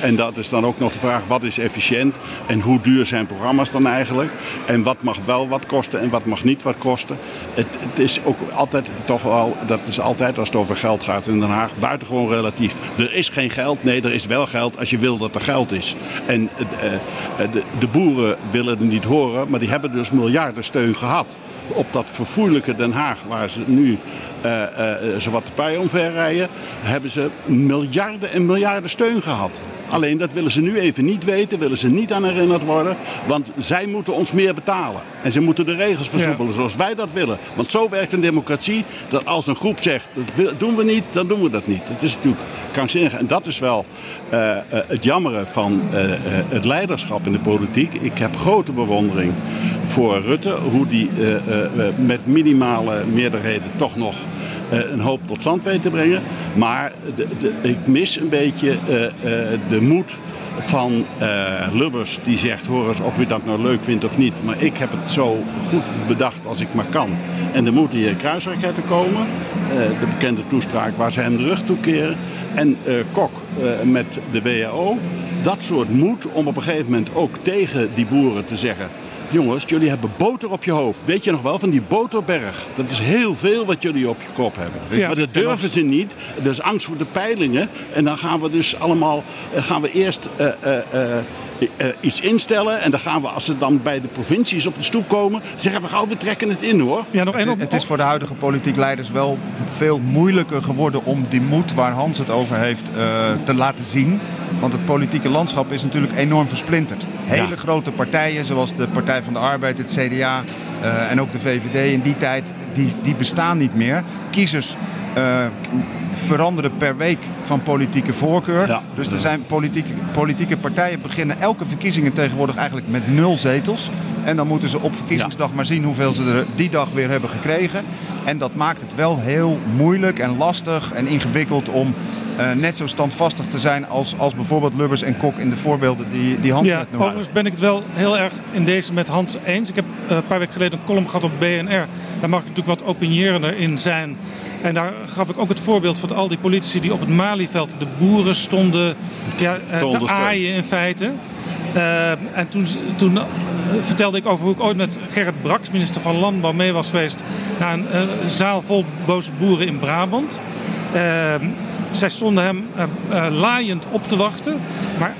En dat is dan ook nog de vraag: wat is efficiënt en hoe duur zijn programma's dan eigenlijk? En wat mag wel wat kosten en wat mag niet wat kosten? Het, is ook altijd toch wel, dat is altijd als het over geld gaat in Den Haag, buitengewoon relatief. Er is geen geld, nee, er is wel geld als je wil dat er geld is. En uh, de, de boeren willen het niet horen, maar die hebben dus miljarden steun gehad op dat verfoeilijke Den Haag, waar ze nu uh, uh, zowat de pij omverrijden, hebben ze miljarden en miljarden steun gehad. Alleen dat willen ze nu even niet weten, willen ze niet aan herinnerd worden. Want zij moeten ons meer betalen. En ze moeten de regels versoepelen zoals wij dat willen. Want zo werkt een democratie. Dat als een groep zegt, dat doen we niet, dan doen we dat niet. Het is natuurlijk krankzinnig. En dat is wel uh, uh, het jammere van uh, het leiderschap in de politiek. Ik heb grote bewondering voor Rutte. Hoe die met minimale meerderheden toch nog een hoop tot stand weet te brengen. Maar de, ik mis een beetje uh, uh, de moed van uh, Lubbers die zegt, hoor eens of u dat nou leuk vindt of niet. Maar ik heb het zo goed bedacht als ik maar kan. En er moeten hier kruisraketten komen. de bekende toespraak waar ze hem de rug toekeren. En Kok met de WHO. Dat soort moed om op een gegeven moment ook tegen die boeren te zeggen jongens, jullie hebben boter op je hoofd. Weet je nog wel, van die boterberg. Dat is heel veel wat jullie op je kop hebben. Ja, maar dat durven ze niet. Er is angst voor de peilingen. En dan gaan we dus allemaal, gaan we eerst uh, uh, iets instellen. En dan gaan we, als ze dan bij de provincies op de stoep komen, zeggen we gauw, we trekken het in hoor. Ja, nog het, het is voor de huidige politiek leiders wel veel moeilijker geworden om die moed waar Hans het over heeft te laten zien. Want het politieke landschap is natuurlijk enorm versplinterd. Hele ja. grote partijen, zoals de Partij van de Arbeid, het CDA uh, en ook de VVD in die tijd, die, die bestaan niet meer. Kiezers uh, veranderen per week van politieke voorkeur. Ja. Dus er zijn politieke, politieke partijen beginnen elke verkiezingen tegenwoordig eigenlijk met nul zetels. En dan moeten ze op verkiezingsdag ja. maar zien hoeveel ze er die dag weer hebben gekregen. En dat maakt het wel heel moeilijk en lastig en ingewikkeld om uh, net zo standvastig te zijn als, als bijvoorbeeld Lubbers en Kok in de voorbeelden die, die Hans ja, net noemde. Overigens ben ik het wel heel erg in deze met Hans eens. Ik heb uh, een paar weken geleden een column gehad op BNR. Daar mag ik natuurlijk wat opinierender in zijn. En daar gaf ik ook het voorbeeld van al die politici die op het Malieveld de boeren stonden ja, uh, te aaien in feite. Uh, en toen, toen uh, vertelde ik over hoe ik ooit met Gerrit Braks, minister van Landbouw, mee was geweest naar een uh, zaal vol boze boeren in Brabant. Zij stonden hem laaiend op te wachten. Maar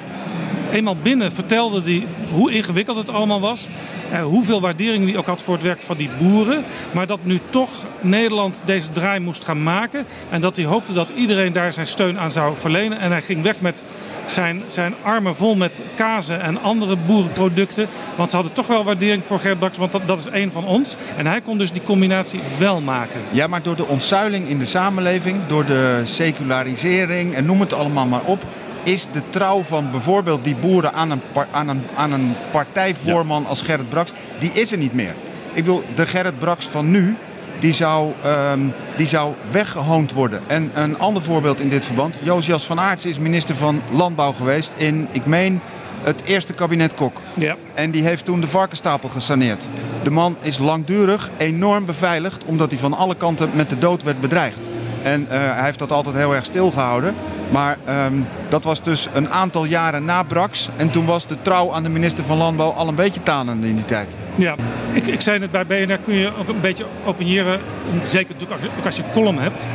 eenmaal binnen vertelde hij hoe ingewikkeld het allemaal was. Uh, hoeveel waardering hij ook had voor het werk van die boeren. Maar dat nu toch Nederland deze draai moest gaan maken. En dat hij hoopte dat iedereen daar zijn steun aan zou verlenen. En hij ging weg met zijn, zijn armen vol met kazen en andere boerenproducten. Want ze hadden toch wel waardering voor Gert Braks, want dat, dat is één van ons. En hij kon dus die combinatie wel maken. Ja, maar door de ontzuiling in de samenleving, door de secularisering en noem het allemaal maar op is de trouw van bijvoorbeeld die boeren aan een, aan een, aan een partijvoorman ja. als Gerrit Braks, die is er niet meer. Ik bedoel, de Gerrit Braks van nu, die zou, um, die zou weggehoond worden. En een ander voorbeeld in dit verband. Josias van Aarts is minister van Landbouw geweest in, ik meen, het eerste kabinet Kok. Ja. En die heeft toen de varkenstapel gesaneerd. De man is langdurig enorm beveiligd, omdat hij van alle kanten met de dood werd bedreigd. En uh, hij heeft dat altijd heel erg stilgehouden. Maar um, dat was dus een aantal jaren na Brax. En toen was de trouw aan de minister van Landbouw al een beetje tanende in die tijd. Ja, ik, ik zei net bij BNR kun je ook een beetje opiniëren. Zeker natuurlijk ook als je column hebt.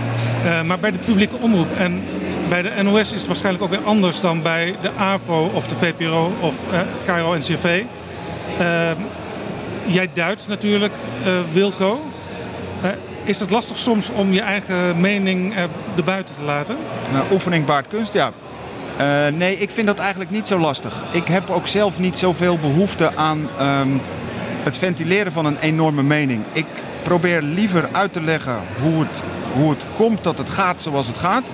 Uh, maar bij de publieke omroep en bij de NOS is het waarschijnlijk ook weer anders dan bij de AVO of de VPRO of uh, KRO en CV. Uh, jij duidt natuurlijk, Wilco. Is het lastig soms om je eigen mening erbuiten te laten? Nou, oefening baart kunst, ja. Uh, nee, ik vind dat eigenlijk niet zo lastig. Ik heb ook zelf niet zoveel behoefte aan um, het ventileren van een enorme mening. Ik probeer liever uit te leggen hoe het, hoe het komt dat het gaat zoals het gaat.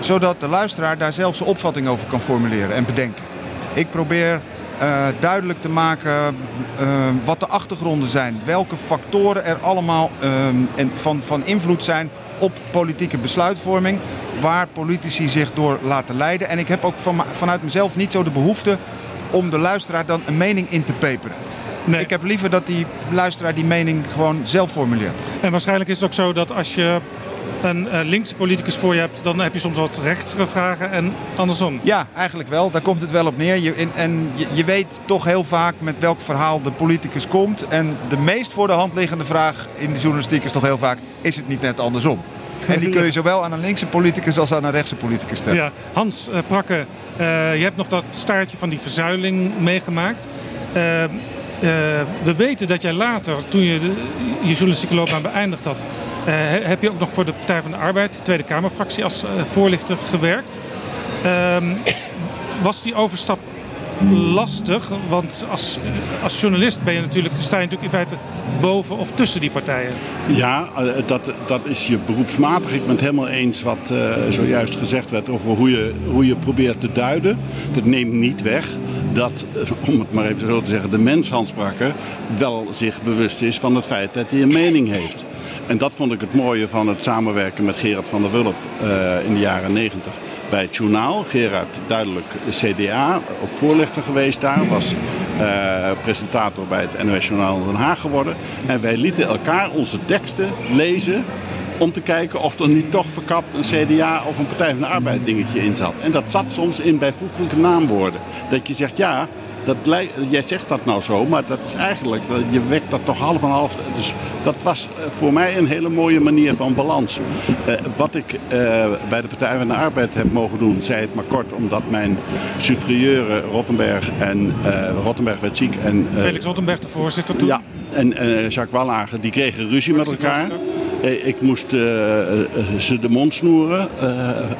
Zodat de luisteraar daar zelf zijn opvatting over kan formuleren en bedenken. Ik probeer uh, duidelijk te maken uh, wat de achtergronden zijn. Welke factoren er allemaal uh, en van, van invloed zijn op politieke besluitvorming. Waar politici zich door laten leiden. En ik heb ook van, vanuit mezelf niet zo de behoefte om de luisteraar dan een mening in te peperen. Nee. Ik heb liever dat die luisteraar die mening gewoon zelf formuleert. En waarschijnlijk is het ook zo dat als je een uh, linkse politicus voor je hebt, dan heb je soms wat rechtsere vragen en andersom. Ja, eigenlijk wel. Daar komt het wel op neer. Je, en je, je, weet toch heel vaak met welk verhaal de politicus komt. En de meest voor de hand liggende vraag in de journalistiek is toch heel vaak: is het niet net andersom? En die kun je zowel aan een linkse politicus als aan een rechtse politicus stellen. Ja, Hans uh, Prakke, uh, je hebt nog dat staartje van die verzuiling meegemaakt. Uh, we weten dat jij later, toen je de, je journalistieke loopbaan beëindigd had, heb je ook nog voor de Partij van de Arbeid, Tweede Kamerfractie, als voorlichter gewerkt. Ehm, was die overstap lastig. Want als, als journalist ben je natuurlijk, sta je natuurlijk in feite boven of tussen die partijen. Ja, eh, dat, dat is je beroepsmatig. Ik ben het helemaal eens wat uh, zojuist gezegd werd over hoe je, hoe je probeert te duiden. Dat neemt niet weg dat, eh, om het maar even zo te zeggen, de mens Hans Brakker wel zich bewust is van het feit dat hij een mening heeft. En dat vond ik het mooie van het samenwerken met Gerard van der Wulp in de jaren negentig bij het journaal. Gerard duidelijk CDA, ook voorlichter geweest daar. Was uh, presentator bij het NOS Journaal Den Haag geworden. En wij lieten elkaar onze teksten lezen om te kijken of er niet toch verkapt een CDA of een Partij van de Arbeid dingetje in zat. En dat zat soms in bijvoeglijke naamwoorden. Dat je zegt, ja, dat, jij zegt dat nou zo, maar dat is eigenlijk, je wekt dat toch half en half. Dus dat was eh, voor mij een hele mooie manier van balans. Uh, wat ik uh, bij de Partij van de Arbeid heb mogen doen, zei het maar kort, omdat mijn superieuren Rottenberg en uh, Rottenberg werd ziek. En, Felix Rottenberg, de voorzitter toen? Ja, en Jacques Wallager, die kregen ruzie met elkaar. Ik moest uh, ze de mond snoeren.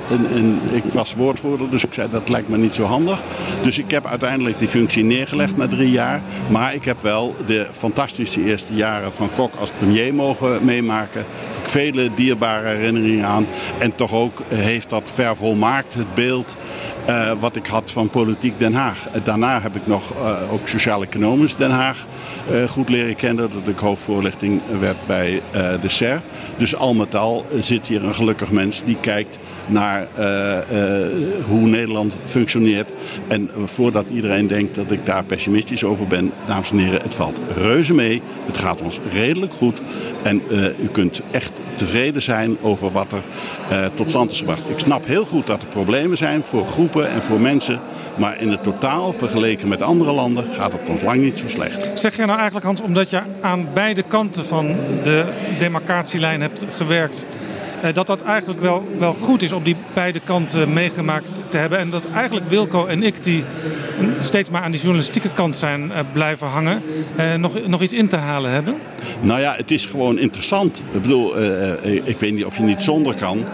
En, en, ik was woordvoerder, dus ik zei dat lijkt me niet zo handig. Dus ik heb uiteindelijk die functie neergelegd na drie jaar. Maar ik heb wel de fantastische eerste jaren van Kok als premier mogen meemaken. Vele dierbare herinneringen aan. En toch ook heeft dat vervolmaakt het beeld uh, wat ik had van politiek Den Haag. Daarna heb ik nog uh, ook sociaal-economisch Den Haag goed leren kennen. Dat ik hoofdvoorlichting werd bij de SER. Dus al met al zit hier een gelukkig mens die kijkt naar hoe Nederland functioneert. En voordat iedereen denkt dat ik daar pessimistisch over ben, dames en heren, het valt reuze mee. Het gaat ons redelijk goed. En u kunt echt tevreden zijn over wat er tot stand is gebracht. Ik snap heel goed dat er problemen zijn voor groepen en voor mensen. Maar in het totaal, vergeleken met andere landen, gaat het ons lang niet zo slecht. Zeg je nou eigenlijk, Hans, omdat je aan beide kanten van de demarcatielijn hebt gewerkt, dat dat eigenlijk wel, wel goed is om die beide kanten meegemaakt te hebben. En dat eigenlijk Wilco en ik, die steeds maar aan die journalistieke kant zijn blijven hangen, nog, nog iets in te halen hebben? Nou ja, het is gewoon interessant. Ik bedoel, ik weet niet of je niet zonder kan.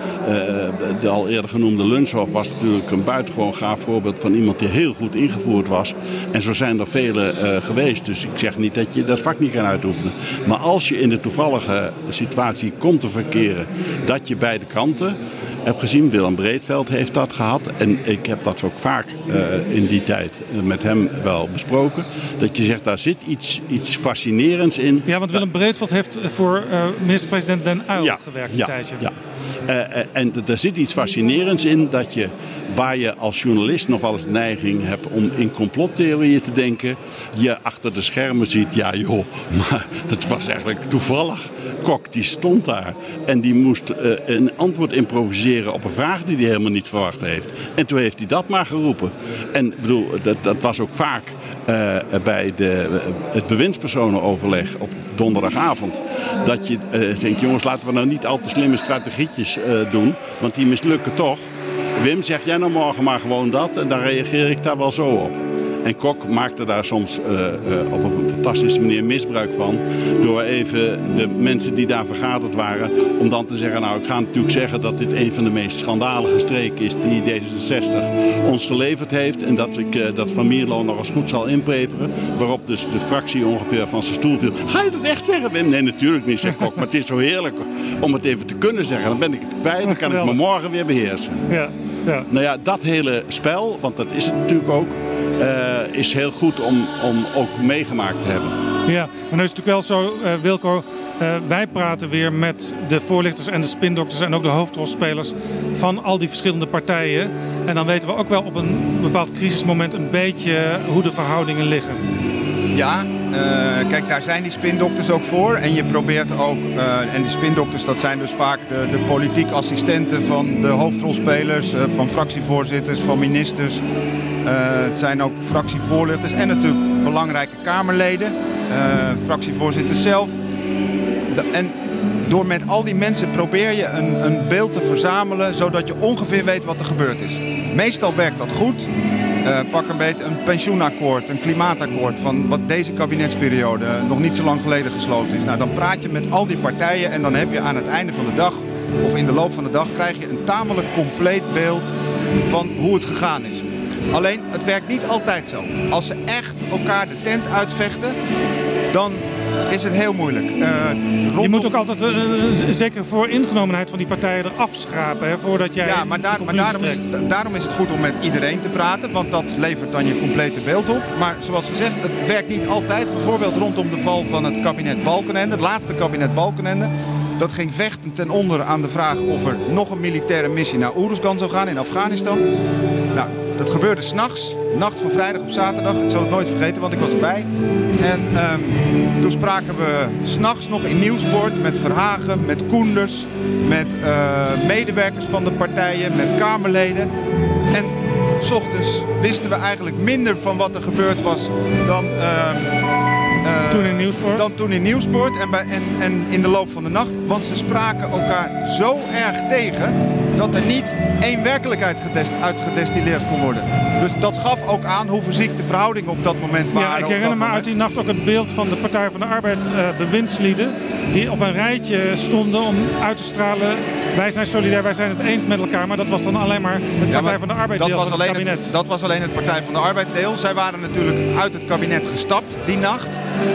de al eerder genoemde Lunchhof was natuurlijk een buitengewoon gaaf voorbeeld van iemand die heel goed ingevoerd was. En zo zijn er vele geweest. Dus ik zeg niet dat je dat vak niet kan uitoefenen. Maar als je in de toevallige situatie komt te verkeren dat je beide kanten hebt gezien. Willem Breedveld heeft dat gehad. En ik heb dat ook vaak uh, in die tijd met hem wel besproken. Dat je zegt, daar zit iets, iets fascinerends in. Ja, want Willem Breedveld heeft voor uh, minister-president Den Uyl ja, gewerkt een ja, tijdje. Ja. Uh, en er zit iets fascinerends in dat je, waar je als journalist nog wel eens de neiging hebt om in complottheorieën te denken, je achter de schermen ziet, ja joh, maar dat was eigenlijk toevallig. Kok die stond daar en die moest uh, een antwoord improviseren op een vraag die hij helemaal niet verwacht heeft. En toen heeft hij dat maar geroepen. En bedoel, dat, dat was ook vaak uh, bij de, het bewindspersonenoverleg op donderdagavond. Dat je denkt, jongens, laten we nou niet al te slimme strategietjes doen, want die mislukken toch. Wim, zeg jij nou morgen maar gewoon dat en dan reageer ik daar wel zo op. En Kok maakte daar soms uh, uh, op een fantastische manier misbruik van. Door even de mensen die daar vergaderd waren. Om dan te zeggen, nou ik ga natuurlijk zeggen dat dit een van de meest schandalige streken is die D66 ons geleverd heeft. En dat ik uh, dat Van Mierlo nog eens goed zal inpreperen. Waarop dus de fractie ongeveer van zijn stoel viel. Ga je dat echt zeggen Wim? Nee natuurlijk niet, zegt Kok. Maar het is zo heerlijk om het even te kunnen zeggen. Dan ben ik het kwijt, dan kan ik me morgen weer beheersen. Ja, ja. Nou ja, dat hele spel, want dat is het natuurlijk ook. Uh, is heel goed om, om ook meegemaakt te hebben. Ja, maar nu is het natuurlijk wel zo, uh, Wilco. Uh, wij praten weer met de voorlichters en de spindokters en ook de hoofdrolspelers van al die verschillende partijen. En dan weten we ook wel op een bepaald crisismoment een beetje hoe de verhoudingen liggen. Ja, uh, kijk, daar zijn die spindokters ook voor. En je probeert ook, uh, en die spindokters, dat zijn dus vaak de, de politiek assistenten van de hoofdrolspelers, uh, van fractievoorzitters, van ministers. het zijn ook fractievoorlichters en natuurlijk belangrijke Kamerleden, fractievoorzitters zelf. En door met al die mensen probeer je een, een beeld te verzamelen, zodat je ongeveer weet wat er gebeurd is. Meestal werkt dat goed. Uh, pak een beetje een pensioenakkoord, een klimaatakkoord van wat deze kabinetsperiode nog niet zo lang geleden gesloten is. Nou, dan praat je met al die partijen en dan heb je aan het einde van de dag of in de loop van de dag krijg je een tamelijk compleet beeld van hoe het gegaan is. Alleen, het werkt niet altijd zo. Als ze echt elkaar de tent uitvechten, dan is het heel moeilijk. Uh, Je moet ook altijd uh, zeker voor ingenomenheid van die partijen eraf schrapen hè, voordat jij. Ja, maar, daar, maar daarom, is, daarom is het goed om met iedereen te praten, want dat levert dan je complete beeld op. Maar zoals gezegd, het werkt niet altijd. Bijvoorbeeld rondom de val van het kabinet Balkenende, het laatste kabinet Balkenende. Dat ging vechten ten onder aan de vraag of er nog een militaire missie naar Oeruzgan zou gaan in Afghanistan. Nou, dat gebeurde s'nachts, nacht van vrijdag op zaterdag. Ik zal het nooit vergeten, want ik was erbij. En um, toen spraken we s'nachts nog in Nieuwsport met Verhagen, met Koenders, met uh, medewerkers van de partijen, met Kamerleden. En s ochtends wisten we eigenlijk minder van wat er gebeurd was dan... Uh, uh, toen in Nieuwsport? Dan toen in Nieuwsport en, bij, en, en in de loop van de nacht. Want ze spraken elkaar zo erg tegen dat er niet één werkelijkheid uitgedestilleerd kon worden. Dus dat gaf ook aan hoe fysiek de verhoudingen op dat moment waren. Ja, ik herinner me uit die nacht ook het beeld van de Partij van de Arbeid uh, bewindslieden. Die op een rijtje stonden om uit te stralen. Wij zijn solidair, wij zijn het eens met elkaar. Maar dat was dan alleen maar het Partij van de Arbeid dat deel was van alleen het kabinet. Het, dat was alleen het Partij van de Arbeid deel. Zij waren natuurlijk uit het kabinet gestapt die nacht.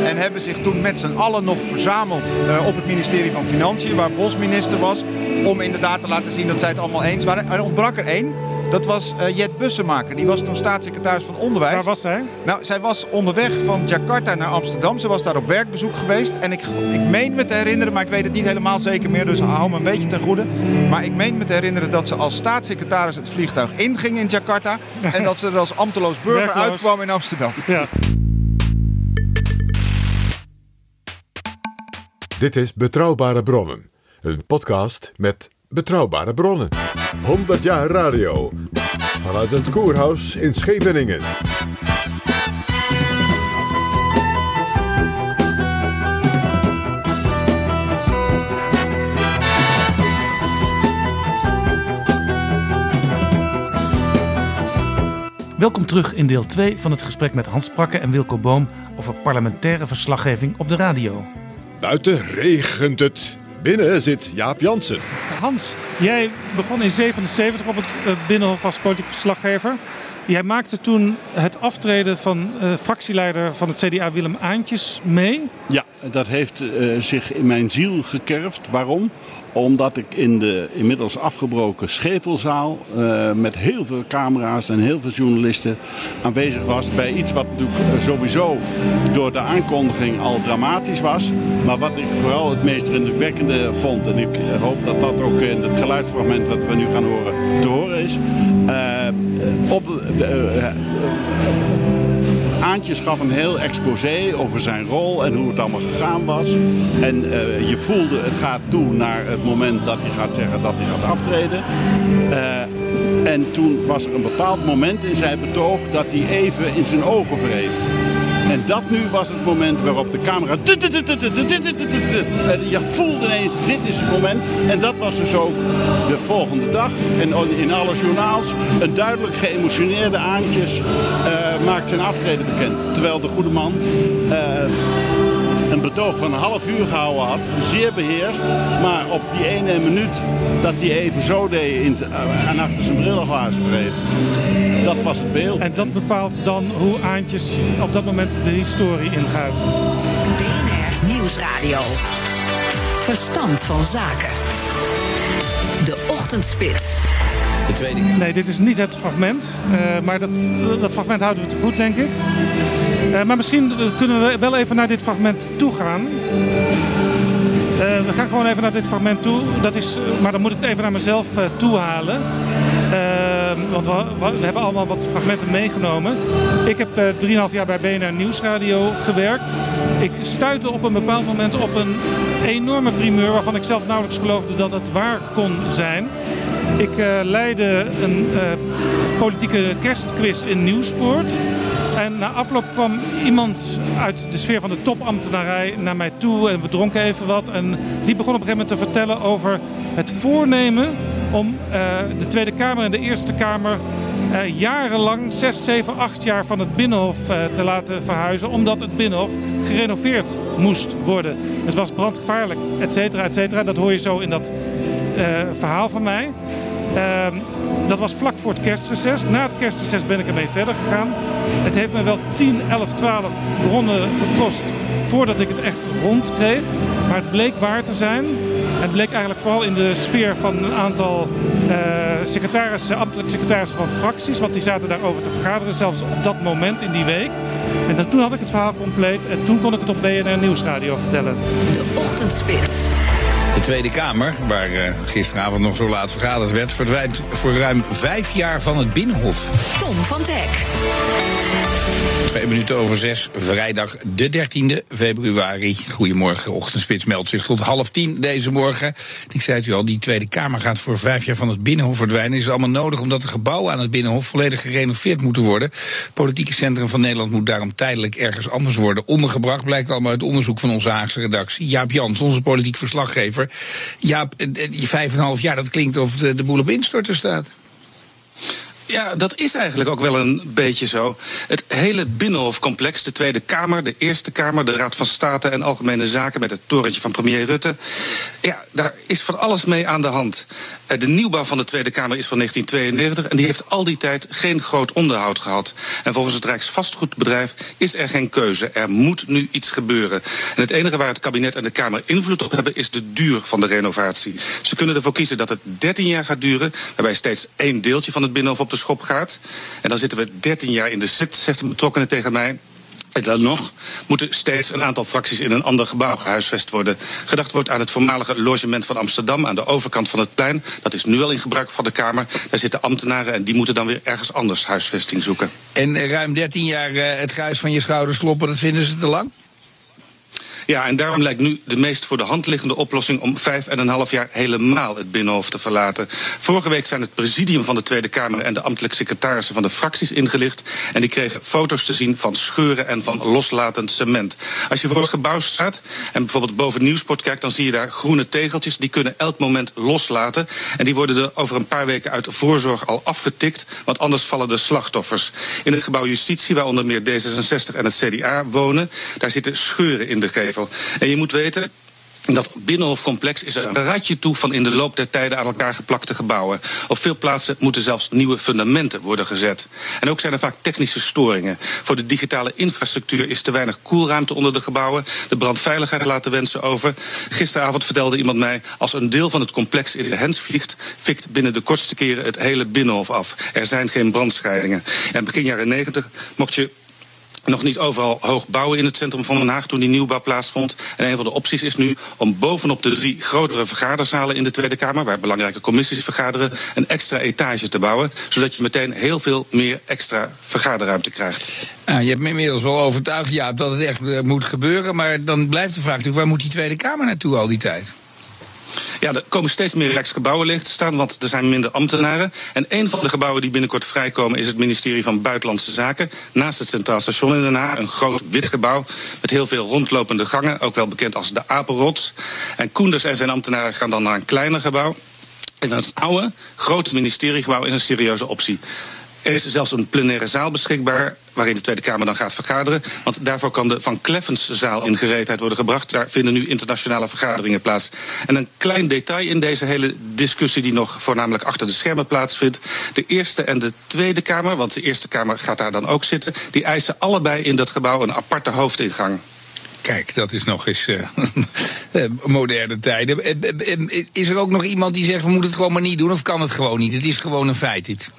En hebben zich toen met z'n allen nog verzameld uh, op het ministerie van Financiën. Waar Bos minister was. Om inderdaad te laten zien dat zij het allemaal eens waren. Er ontbrak er één. Dat was uh, Jet Bussemaker. Die was toen staatssecretaris van Onderwijs. Waar was zij? Nou, zij was onderweg van Jakarta naar Amsterdam. Ze was daar op werkbezoek geweest. En ik, ik meen me te herinneren, maar ik weet het niet helemaal zeker meer. Dus hou me een beetje ten goede. Maar ik meen me te herinneren dat ze als staatssecretaris het vliegtuig inging in Jakarta. en dat ze er als ambteloos burger Werkloos. uitkwam in Amsterdam. Ja. Dit is Betrouwbare Bronnen. Een podcast met betrouwbare bronnen. 100 jaar radio. Vanuit het Koerhuis in Scheveningen. Welkom terug in deel 2 van het gesprek met Hans Prakke en Wilco Boom over parlementaire verslaggeving op de radio. Buiten regent het. Binnen zit Jaap Jansen. Hans, jij begon in 77 op het uh, Binnenhof als politiek verslaggever. Jij maakte toen het aftreden van uh, fractieleider van het CDA Willem Aantjes mee. Ja, dat heeft uh, zich in mijn ziel gekerfd. Waarom? Omdat ik in de inmiddels afgebroken Schepelzaal uh, met heel veel camera's en heel veel journalisten aanwezig was bij iets wat natuurlijk sowieso door de aankondiging al dramatisch was. Maar wat ik vooral het meest indrukwekkende vond, en ik hoop dat dat ook in het geluidsfragment wat we nu gaan horen te horen is. Op Aantjes gaf een heel exposé over zijn rol en hoe het allemaal gegaan was. En je voelde het gaat toe naar het moment dat hij gaat zeggen dat hij gaat aftreden. En toen was er een bepaald moment in zijn betoog dat hij even in zijn ogen wreef. En dat nu was het moment waarop de camera. Je voelde ineens, dit is het moment. En dat was dus ook de volgende dag. En in alle journaals. Een duidelijk geëmotioneerde Aantjes uh, maakt zijn aftreden bekend. Terwijl de goede man. Uh, een betoog van een half uur gehouden had. Zeer beheerst. Maar op die ene minuut dat hij even zo deed in, uh, en achter zijn brillenglazen wreef. Dat was het beeld. En dat bepaalt dan hoe Aantjes op dat moment de historie ingaat. BNR Nieuwsradio. Verstand van zaken. De Ochtendspits. De tweede Nee, dit is niet het fragment. Uh, maar dat, dat fragment houden we te goed, denk ik. Uh, maar misschien kunnen we wel even naar dit fragment toe gaan. Uh, we gaan gewoon even naar dit fragment toe. Dat is, maar dan moet ik het even naar mezelf uh, toehalen. Want we, hebben allemaal wat fragmenten meegenomen. Ik heb uh, 3,5 jaar bij BNR Nieuwsradio gewerkt. Ik stuitte op een bepaald moment op een enorme primeur waarvan ik zelf nauwelijks geloofde dat het waar kon zijn. Ik leidde een politieke kerstquiz in Nieuwspoort. En na afloop kwam iemand uit de sfeer van de topambtenarij naar mij toe en we dronken even wat. En die begon op een gegeven moment te vertellen over het voornemen om uh, de Tweede Kamer en de Eerste Kamer uh, jarenlang, 6, 7, 8 jaar van het Binnenhof uh, te laten verhuizen. Omdat het Binnenhof gerenoveerd moest worden. Het was brandgevaarlijk, et cetera, et cetera. Dat hoor je zo in dat verhaal van mij. Uh, dat was vlak voor het kerstreces. Na het kerstreces ben ik ermee verder gegaan. Het heeft me wel 10, 11, 12 bronnen gekost voordat ik het echt rond kreeg. Maar het bleek waar te zijn. Het bleek eigenlijk vooral in de sfeer van een aantal uh, secretarissen, ambtelijke secretarissen van fracties. Want die zaten daarover te vergaderen, zelfs op dat moment in die week. En toen had ik het verhaal compleet en toen kon ik het op BNR Nieuwsradio vertellen. De Ochtendspits. De Tweede Kamer, waar uh, gisteravond nog zo laat vergaderd werd, verdwijnt voor ruim vijf jaar van het Binnenhof. Tom van Dek. Twee minuten over zes, vrijdag de 13e februari. Goedemorgen, ochtendspits meldt zich tot half tien deze morgen. Ik zei het u al, die Tweede Kamer gaat voor vijf jaar van het Binnenhof verdwijnen. Is het allemaal nodig omdat de gebouwen aan het Binnenhof volledig gerenoveerd moeten worden. Het politieke centrum van Nederland moet daarom tijdelijk ergens anders worden ondergebracht. Blijkt allemaal uit onderzoek van onze Haagse redactie. Jaap Jans, onze politiek verslaggever. Jaap, die vijf en een half jaar, dat klinkt of de, de boel op instorten staat. Ja, dat is eigenlijk ook wel een beetje zo. Het hele Binnenhofcomplex, de Tweede Kamer, de Eerste Kamer, de Raad van State en Algemene Zaken met het torentje van premier Rutte. Ja, daar is van alles mee aan de hand. De nieuwbouw van de Tweede Kamer is van 1992 en die heeft al die tijd geen groot onderhoud gehad. En volgens het Rijksvastgoedbedrijf is er geen keuze. Er moet nu iets gebeuren. En het enige waar het kabinet en de Kamer invloed op hebben is de duur van de renovatie. Ze kunnen ervoor kiezen dat het 13 jaar gaat duren, waarbij steeds één deeltje van het Binnenhof op de schop gaat. En dan zitten we 13 jaar in de zit, zegt een betrokkenen tegen mij. Dan nog moeten steeds een aantal fracties in een ander gebouw gehuisvest worden. Gedacht wordt aan het voormalige logement van Amsterdam aan de overkant van het plein. Dat is nu al in gebruik van de Kamer. Daar zitten ambtenaren en die moeten dan weer ergens anders huisvesting zoeken. En ruim 13 jaar uh, het gruis van je schouders kloppen, dat vinden ze te lang? Ja, en daarom lijkt nu de meest voor de hand liggende oplossing om vijf en een half jaar helemaal het Binnenhof te verlaten. Vorige week zijn het presidium van de Tweede Kamer en de ambtelijk secretarissen van de fracties ingelicht. En die kregen foto's te zien van scheuren en van loslatend cement. Als je voor het gebouw staat en bijvoorbeeld boven Nieuwsport kijkt, dan zie je daar groene tegeltjes. Die kunnen elk moment loslaten. En die worden er over een paar weken uit voorzorg al afgetikt, want anders vallen de slachtoffers. In het gebouw Justitie, waar onder meer D66 en het CDA wonen, daar zitten scheuren in de gevel. En je moet weten, dat binnenhofcomplex is een ratje toe van in de loop der tijden aan elkaar geplakte gebouwen. Op veel plaatsen moeten zelfs nieuwe fundamenten worden gezet. En ook zijn er vaak technische storingen. Voor de digitale infrastructuur is te weinig koelruimte onder de gebouwen. De brandveiligheid laat de wensen over. Gisteravond vertelde iemand mij: als een deel van het complex in de hens vliegt, fikt binnen de kortste keren het hele binnenhof af. Er zijn geen brandscheidingen. En begin jaren 90 mocht je nog niet overal hoog bouwen in het centrum van Den Haag toen die nieuwbouw plaatsvond. En een van de opties is nu om bovenop de drie grotere vergaderzalen in de Tweede Kamer, waar belangrijke commissies vergaderen, een extra etage te bouwen. Zodat je meteen heel veel meer extra vergaderruimte krijgt. Je hebt me inmiddels wel overtuigd, ja, dat het echt uh, moet gebeuren. Maar dan blijft de vraag natuurlijk, waar moet die Tweede Kamer naartoe al die tijd? Ja, er komen steeds meer Rijksgebouwen leeg te staan, want er zijn minder ambtenaren. En een van de gebouwen die binnenkort vrijkomen is het ministerie van Buitenlandse Zaken. Naast het Centraal Station in Den Haag, een groot wit gebouw met heel veel rondlopende gangen, ook wel bekend als de Apenrots. En Koenders en zijn ambtenaren gaan dan naar een kleiner gebouw. En dat oude, grote ministeriegebouw is een serieuze optie. Er is zelfs een plenaire zaal beschikbaar waarin de Tweede Kamer dan gaat vergaderen. Want daarvoor kan de Van Kleffenszaal in gereedheid worden gebracht. Daar vinden nu internationale vergaderingen plaats. En een klein detail in deze hele discussie die nog voornamelijk achter de schermen plaatsvindt. De Eerste en de Tweede Kamer, want de Eerste Kamer gaat daar dan ook zitten... die eisen allebei in dat gebouw een aparte hoofdingang. Kijk, dat is nog eens uh, moderne tijden. Is er ook nog iemand die zegt, we moeten het gewoon maar niet doen... of kan het gewoon niet? Het is gewoon een feit, dit.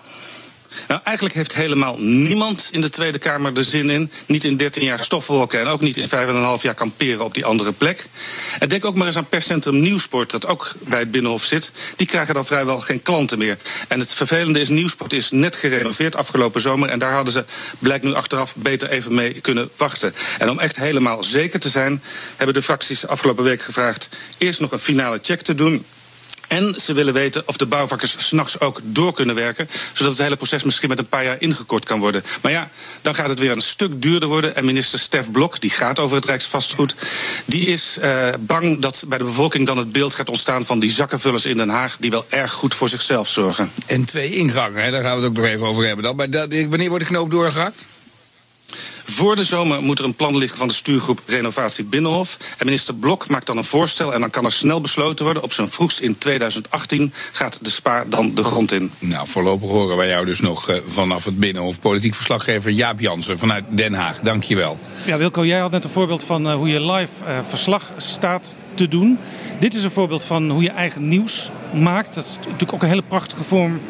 Nou, eigenlijk heeft helemaal niemand in de Tweede Kamer er zin in. Niet in 13 jaar stofwolken en ook niet in 5,5 jaar kamperen op die andere plek. En denk ook maar eens aan perscentrum Nieuwsport, dat ook bij het Binnenhof zit. Die krijgen dan vrijwel geen klanten meer. En het vervelende is, Nieuwsport is net gerenoveerd afgelopen zomer. En daar hadden ze, blijkt nu achteraf, beter even mee kunnen wachten. En om echt helemaal zeker te zijn, hebben de fracties afgelopen week gevraagd eerst nog een finale check te doen. En ze willen weten of de bouwvakkers s'nachts ook door kunnen werken. Zodat het hele proces misschien met een paar jaar ingekort kan worden. Maar ja, dan gaat het weer een stuk duurder worden. En minister Stef Blok, die gaat over het Rijksvastgoed. Die is uh, bang dat bij de bevolking dan het beeld gaat ontstaan van die zakkenvullers in Den Haag. die wel erg goed voor zichzelf zorgen. En twee ingangen, hè, daar gaan we het ook nog even over hebben dan. Maar dat, wanneer wordt de knoop doorgehakt? Voor de zomer moet er een plan liggen van de stuurgroep Renovatie Binnenhof. En minister Blok maakt dan een voorstel en dan kan er snel besloten worden. Op zijn vroegst in 2018 gaat de SPA dan de grond in. Nou, voorlopig horen wij jou dus nog uh, vanaf het Binnenhof. Politiek verslaggever Jaap Jansen vanuit Den Haag. Dank je wel. Ja, Wilco, jij had net een voorbeeld van uh, hoe je live uh, verslag staat te doen. Dit is een voorbeeld van hoe je eigen nieuws maakt. Dat is natuurlijk ook een hele prachtige vorm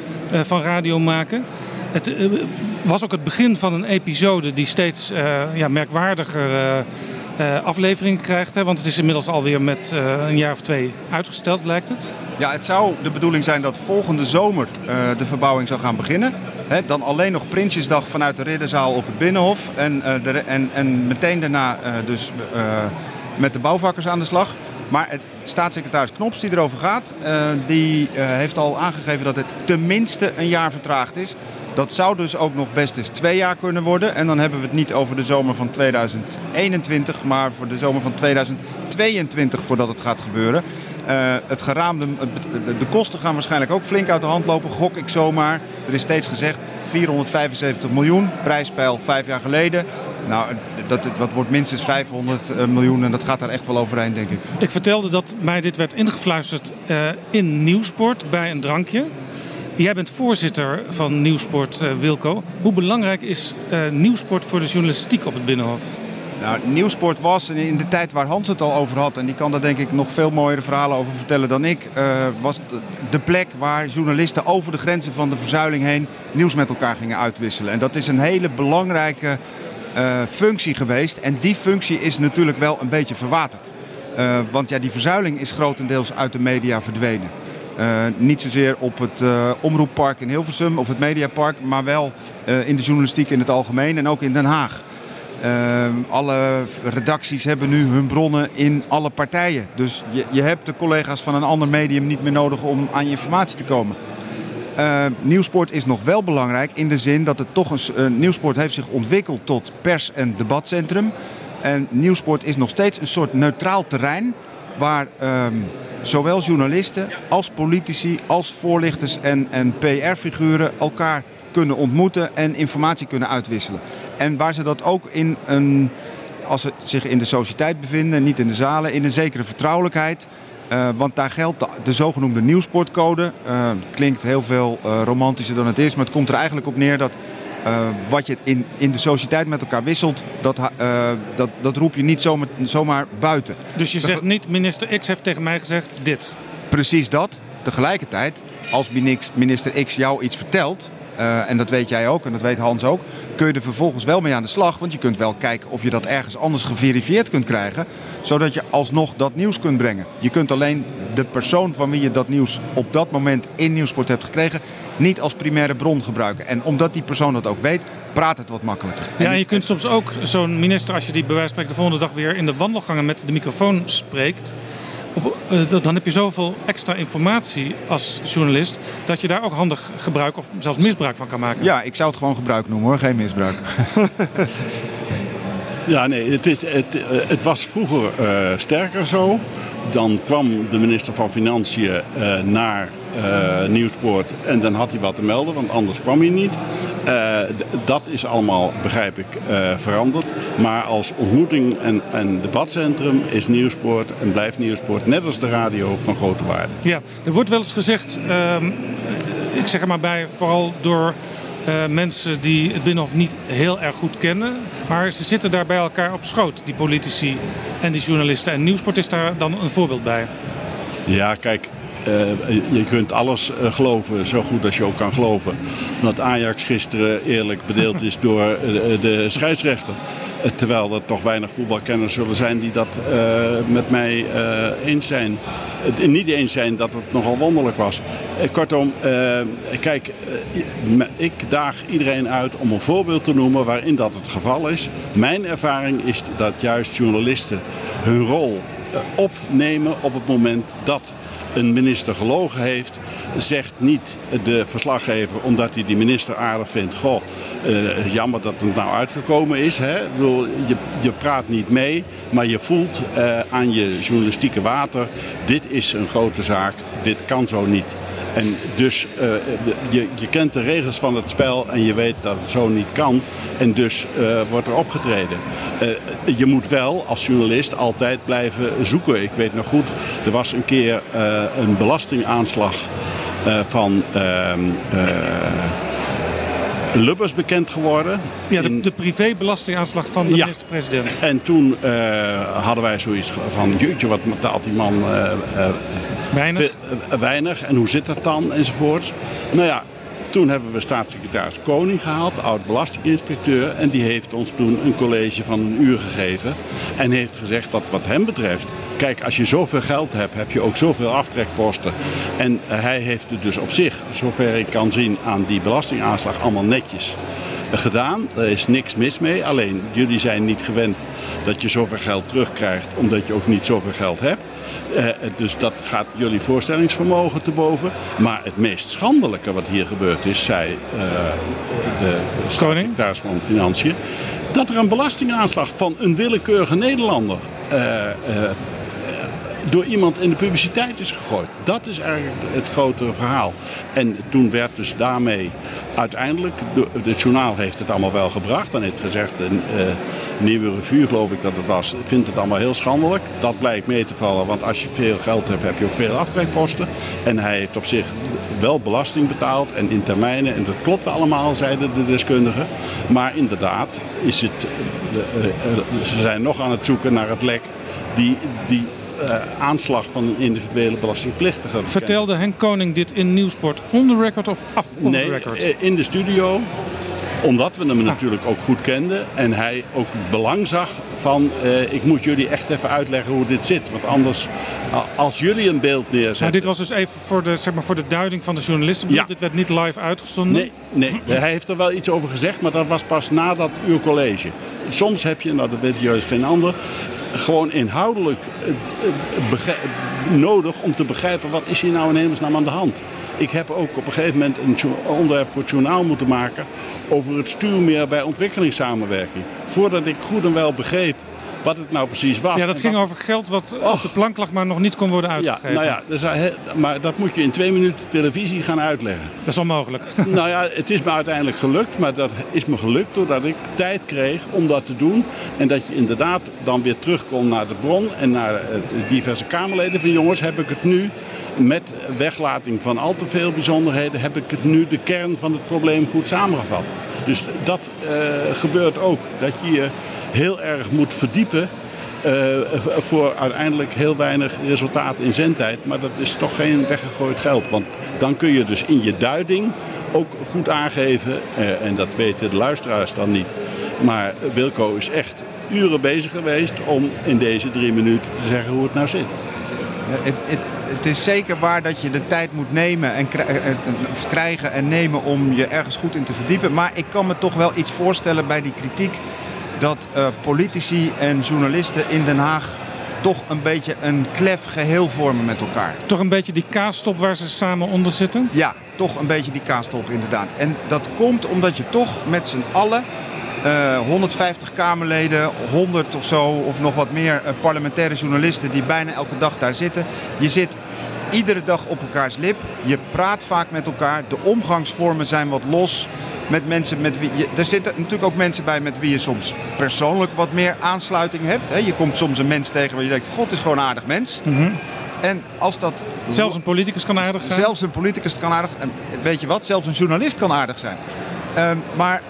van radio maken. Het uh, was ook het begin van een episode die steeds uh, ja, merkwaardiger uh, afleveringen krijgt. Hè? Want het is inmiddels alweer met een jaar of twee uitgesteld, lijkt het. Ja, het zou de bedoeling zijn dat volgende zomer de verbouwing zou gaan beginnen. Dan alleen nog Prinsjesdag vanuit de Ridderzaal op het Binnenhof. En, de, en, en meteen daarna dus met de bouwvakkers aan de slag. Maar het, staatssecretaris Knops die erover gaat, die heeft al aangegeven dat het tenminste een jaar vertraagd is. Dat zou dus ook nog best eens twee jaar kunnen worden. En dan hebben we het niet over de zomer van 2021, maar voor de zomer van 2022 voordat het gaat gebeuren. Uh, het geraamde, de kosten gaan waarschijnlijk ook flink uit de hand lopen, gok ik zomaar. Er is steeds gezegd 475 miljoen, prijspeil vijf jaar geleden. Nou, dat, wordt minstens 500 miljoen en dat gaat daar echt wel overheen, denk ik. Ik vertelde dat mij dit werd ingefluisterd uh, in Nieuwsport bij een drankje. Jij bent voorzitter van Nieuwsport, uh, Wilco. Hoe belangrijk is uh, Nieuwsport voor de journalistiek op het Binnenhof? Nou, Nieuwsport was in de tijd waar Hans het al over had... en die kan daar denk ik nog veel mooiere verhalen over vertellen dan ik... Uh, was de plek waar journalisten over de grenzen van de verzuiling heen... nieuws met elkaar gingen uitwisselen. En dat is een hele belangrijke functie geweest. En die functie is natuurlijk wel een beetje verwaterd. Want ja, die verzuiling is grotendeels uit de media verdwenen. Uh, niet zozeer op het uh, Omroeppark in Hilversum of het Mediapark, maar wel uh, in de journalistiek in het algemeen en ook in Den Haag. alle redacties hebben nu hun bronnen in alle partijen. Dus je, je, hebt de collega's van een ander medium niet meer nodig om aan je informatie te komen. nieuwsport is nog wel belangrijk in de zin dat het toch een nieuwsport heeft zich ontwikkeld tot pers- en debatcentrum. En nieuwsport is nog steeds een soort neutraal terrein waar um, zowel journalisten als politici, als voorlichters en, en PR-figuren elkaar kunnen ontmoeten en informatie kunnen uitwisselen. En waar ze dat ook in een, als ze zich in de sociëteit bevinden, niet in de zalen, in een zekere vertrouwelijkheid. Uh, want daar geldt de, de zogenoemde nieuwsportcode. Uh, klinkt heel veel uh, romantischer dan het is, maar het komt er eigenlijk op neer dat uh, wat je in, in de sociëteit met elkaar wisselt, dat, uh, dat, dat roep je niet zomaar, zomaar buiten. Dus je zegt niet, minister X heeft tegen mij gezegd dit? Precies dat. Tegelijkertijd, als minister X jou iets vertelt, uh, en dat weet jij ook en dat weet Hans ook, kun je er vervolgens wel mee aan de slag. Want je kunt wel kijken of je dat ergens anders geverifieerd kunt krijgen, zodat je alsnog dat nieuws kunt brengen. Je kunt alleen de persoon van wie je dat nieuws op dat moment in Nieuwsport hebt gekregen, niet als primaire bron gebruiken. En omdat die persoon dat ook weet, praat het wat makkelijker. Ja, en je kunt soms ook zo'n minister, als je die bij wijze van de volgende dag weer in de wandelgangen met de microfoon spreekt. Op, uh, dan heb je zoveel extra informatie als journalist dat je daar ook handig gebruik of zelfs misbruik van kan maken. Ja, ik zou het gewoon gebruik noemen hoor, geen misbruik. ja, nee, het, is, het, het was vroeger uh, sterker zo. Dan kwam de minister van Financiën uh, naar uh, Nieuwsport en dan had hij wat te melden, want anders kwam hij niet. Dat is allemaal, begrijp ik, veranderd. Maar als ontmoeting en, en debatcentrum is Nieuwsport en blijft Nieuwsport net als de radio van grote waarde. Ja, er wordt wel eens gezegd, ik zeg er maar bij, vooral door uh, mensen die het Binnenhof niet heel erg goed kennen. Maar ze zitten daar bij elkaar op schoot, die politici en die journalisten. En Nieuwsport is daar dan een voorbeeld bij. Ja, kijk, eh, je kunt alles eh, geloven, zo goed als je ook kan geloven. Dat Ajax gisteren eerlijk bedeeld is door eh, de scheidsrechter. Eh, Terwijl er toch weinig voetbalkenners zullen zijn die dat eh, met mij eh, eens zijn. Niet eens zijn dat het nogal wonderlijk was. Kortom, kijk, ik daag iedereen uit om een voorbeeld te noemen waarin dat het geval is. Mijn ervaring is dat juist journalisten hun rol opnemen op het moment dat een minister gelogen heeft, zegt niet de verslaggever omdat hij die minister aardig vindt. Goh, eh, jammer dat het nou uitgekomen is. Hè? Bedoel, je, je praat niet mee, maar je voelt eh, aan je journalistieke water: dit is een grote zaak, dit kan zo niet. En dus eh, de- je, je kent de regels van het spel en je weet dat het zo niet kan. En dus eh, wordt er opgetreden. Eh, je moet wel als journalist altijd blijven zoeken. Ik weet nog goed, er was een keer een belastingaanslag van ehm, eh, Lubbers bekend geworden. Ja, de, de privébelastingaanslag van de Ja. minister-president. En toen hadden wij zoiets van, jeetje, wat betaalt die man Weinig. eh, weinig en hoe zit dat dan enzovoorts. Nou ja, toen hebben we staatssecretaris Koning gehaald, oud-belastinginspecteur. En die heeft ons toen een college van een uur gegeven. En heeft gezegd dat wat hem betreft, kijk, als je zoveel geld hebt, heb je ook zoveel aftrekposten. En hij heeft het dus op zich, zover ik kan zien, aan die belastingaanslag allemaal netjes gedaan. Er is niks mis mee. Alleen jullie zijn niet gewend dat je zoveel geld terugkrijgt, omdat je ook niet zoveel geld hebt. Eh, dus dat gaat jullie voorstellingsvermogen te boven. Maar het meest schandelijke wat hier gebeurd is, zei eh, de staatssecretaris van Financiën, dat er een belastingaanslag van een willekeurige Nederlander eh, eh, door iemand in de publiciteit is gegooid. Dat is eigenlijk het grotere verhaal. En toen werd dus daarmee uiteindelijk, de- het journaal heeft het allemaal wel gebracht. Dan heeft gezegd, een eh, nieuwe revue geloof ik dat het was, vindt het allemaal heel schandelijk. Dat blijkt mee te vallen, want als je veel geld hebt, heb je ook veel aftrekposten. En hij heeft op zich wel belasting betaald en in termijnen. En dat klopt allemaal, zeiden de deskundigen. Maar inderdaad, is het, eh, eh, ze zijn nog aan het zoeken naar het lek die, die aanslag van een individuele belastingplichtige. Vertelde Henk Koning dit in Nieuwsport on the record of af on Nee, the record? eh, in de studio. Omdat we hem natuurlijk ook goed kenden. En hij ook het belang zag van... eh, ik moet jullie echt even uitleggen hoe dit zit. Want anders, als jullie een beeld neerzetten... Nou, dit was dus even voor de, zeg maar, voor de duiding van de journalisten. Ja. Dit werd niet live uitgezonden. Nee, nee, hij heeft er wel iets over gezegd, maar dat was pas na dat uur college. Soms heb je, nou dat weet juist geen ander, gewoon inhoudelijk eh, eh, nodig om te begrijpen wat is hier nou in hemelsnaam aan de hand. Ik heb ook op een gegeven moment een onderwerp voor het journaal moeten maken over het stuurmeer bij ontwikkelingssamenwerking. Voordat ik goed en wel begreep wat het nou precies was. Ja, dat ging over geld wat op de plank lag, maar nog niet kon worden ja, uitgegeven. nou ja, dus, hij- maar dat moet je in twee minuten televisie gaan uitleggen. Dat is onmogelijk. Nou ja, het is me uiteindelijk gelukt, maar dat is me gelukt doordat ik tijd kreeg om dat te doen. En dat je inderdaad dan weer terugkomt naar de bron en naar eh, de diverse Kamerleden van jongens, heb ik het nu met weglating van al te veel bijzonderheden, heb ik het nu de kern van het probleem goed samengevat. Dus dat eh, gebeurt ook, dat je je heel erg moet verdiepen eh, voor uiteindelijk heel weinig resultaat in zendtijd. Maar dat is toch geen weggegooid geld. Want dan kun je dus in je duiding ook goed aangeven, eh, en dat weten de luisteraars dan niet. Maar Wilco is echt uren bezig geweest om in deze drie minuten te zeggen hoe het nou zit. Het is zeker waar dat je de tijd moet nemen en eh, eh, of krijgen en nemen om je ergens goed in te verdiepen. Maar ik kan me toch wel iets voorstellen bij die kritiek dat eh, politici en journalisten in Den Haag toch een beetje een klef geheel vormen met elkaar. Toch een beetje die kaastop waar ze samen onder zitten? Ja, toch een beetje die kaastop inderdaad. En dat komt omdat je toch met z'n allen, eh 150 Kamerleden, 100 of zo, of nog wat meer eh, parlementaire journalisten die bijna elke dag daar zitten. Je zit iedere dag op elkaars lip. Je praat vaak met elkaar. De omgangsvormen zijn wat los met mensen met wie je, er zitten natuurlijk ook mensen bij met wie je soms persoonlijk wat meer aansluiting hebt. Hè. Je komt soms een mens tegen waar je denkt: God is gewoon een aardig mens. En als dat Zelfs een politicus kan aardig zijn. Zelfs een politicus kan aardig En weet je wat? Zelfs een journalist kan aardig zijn. Ehm, maar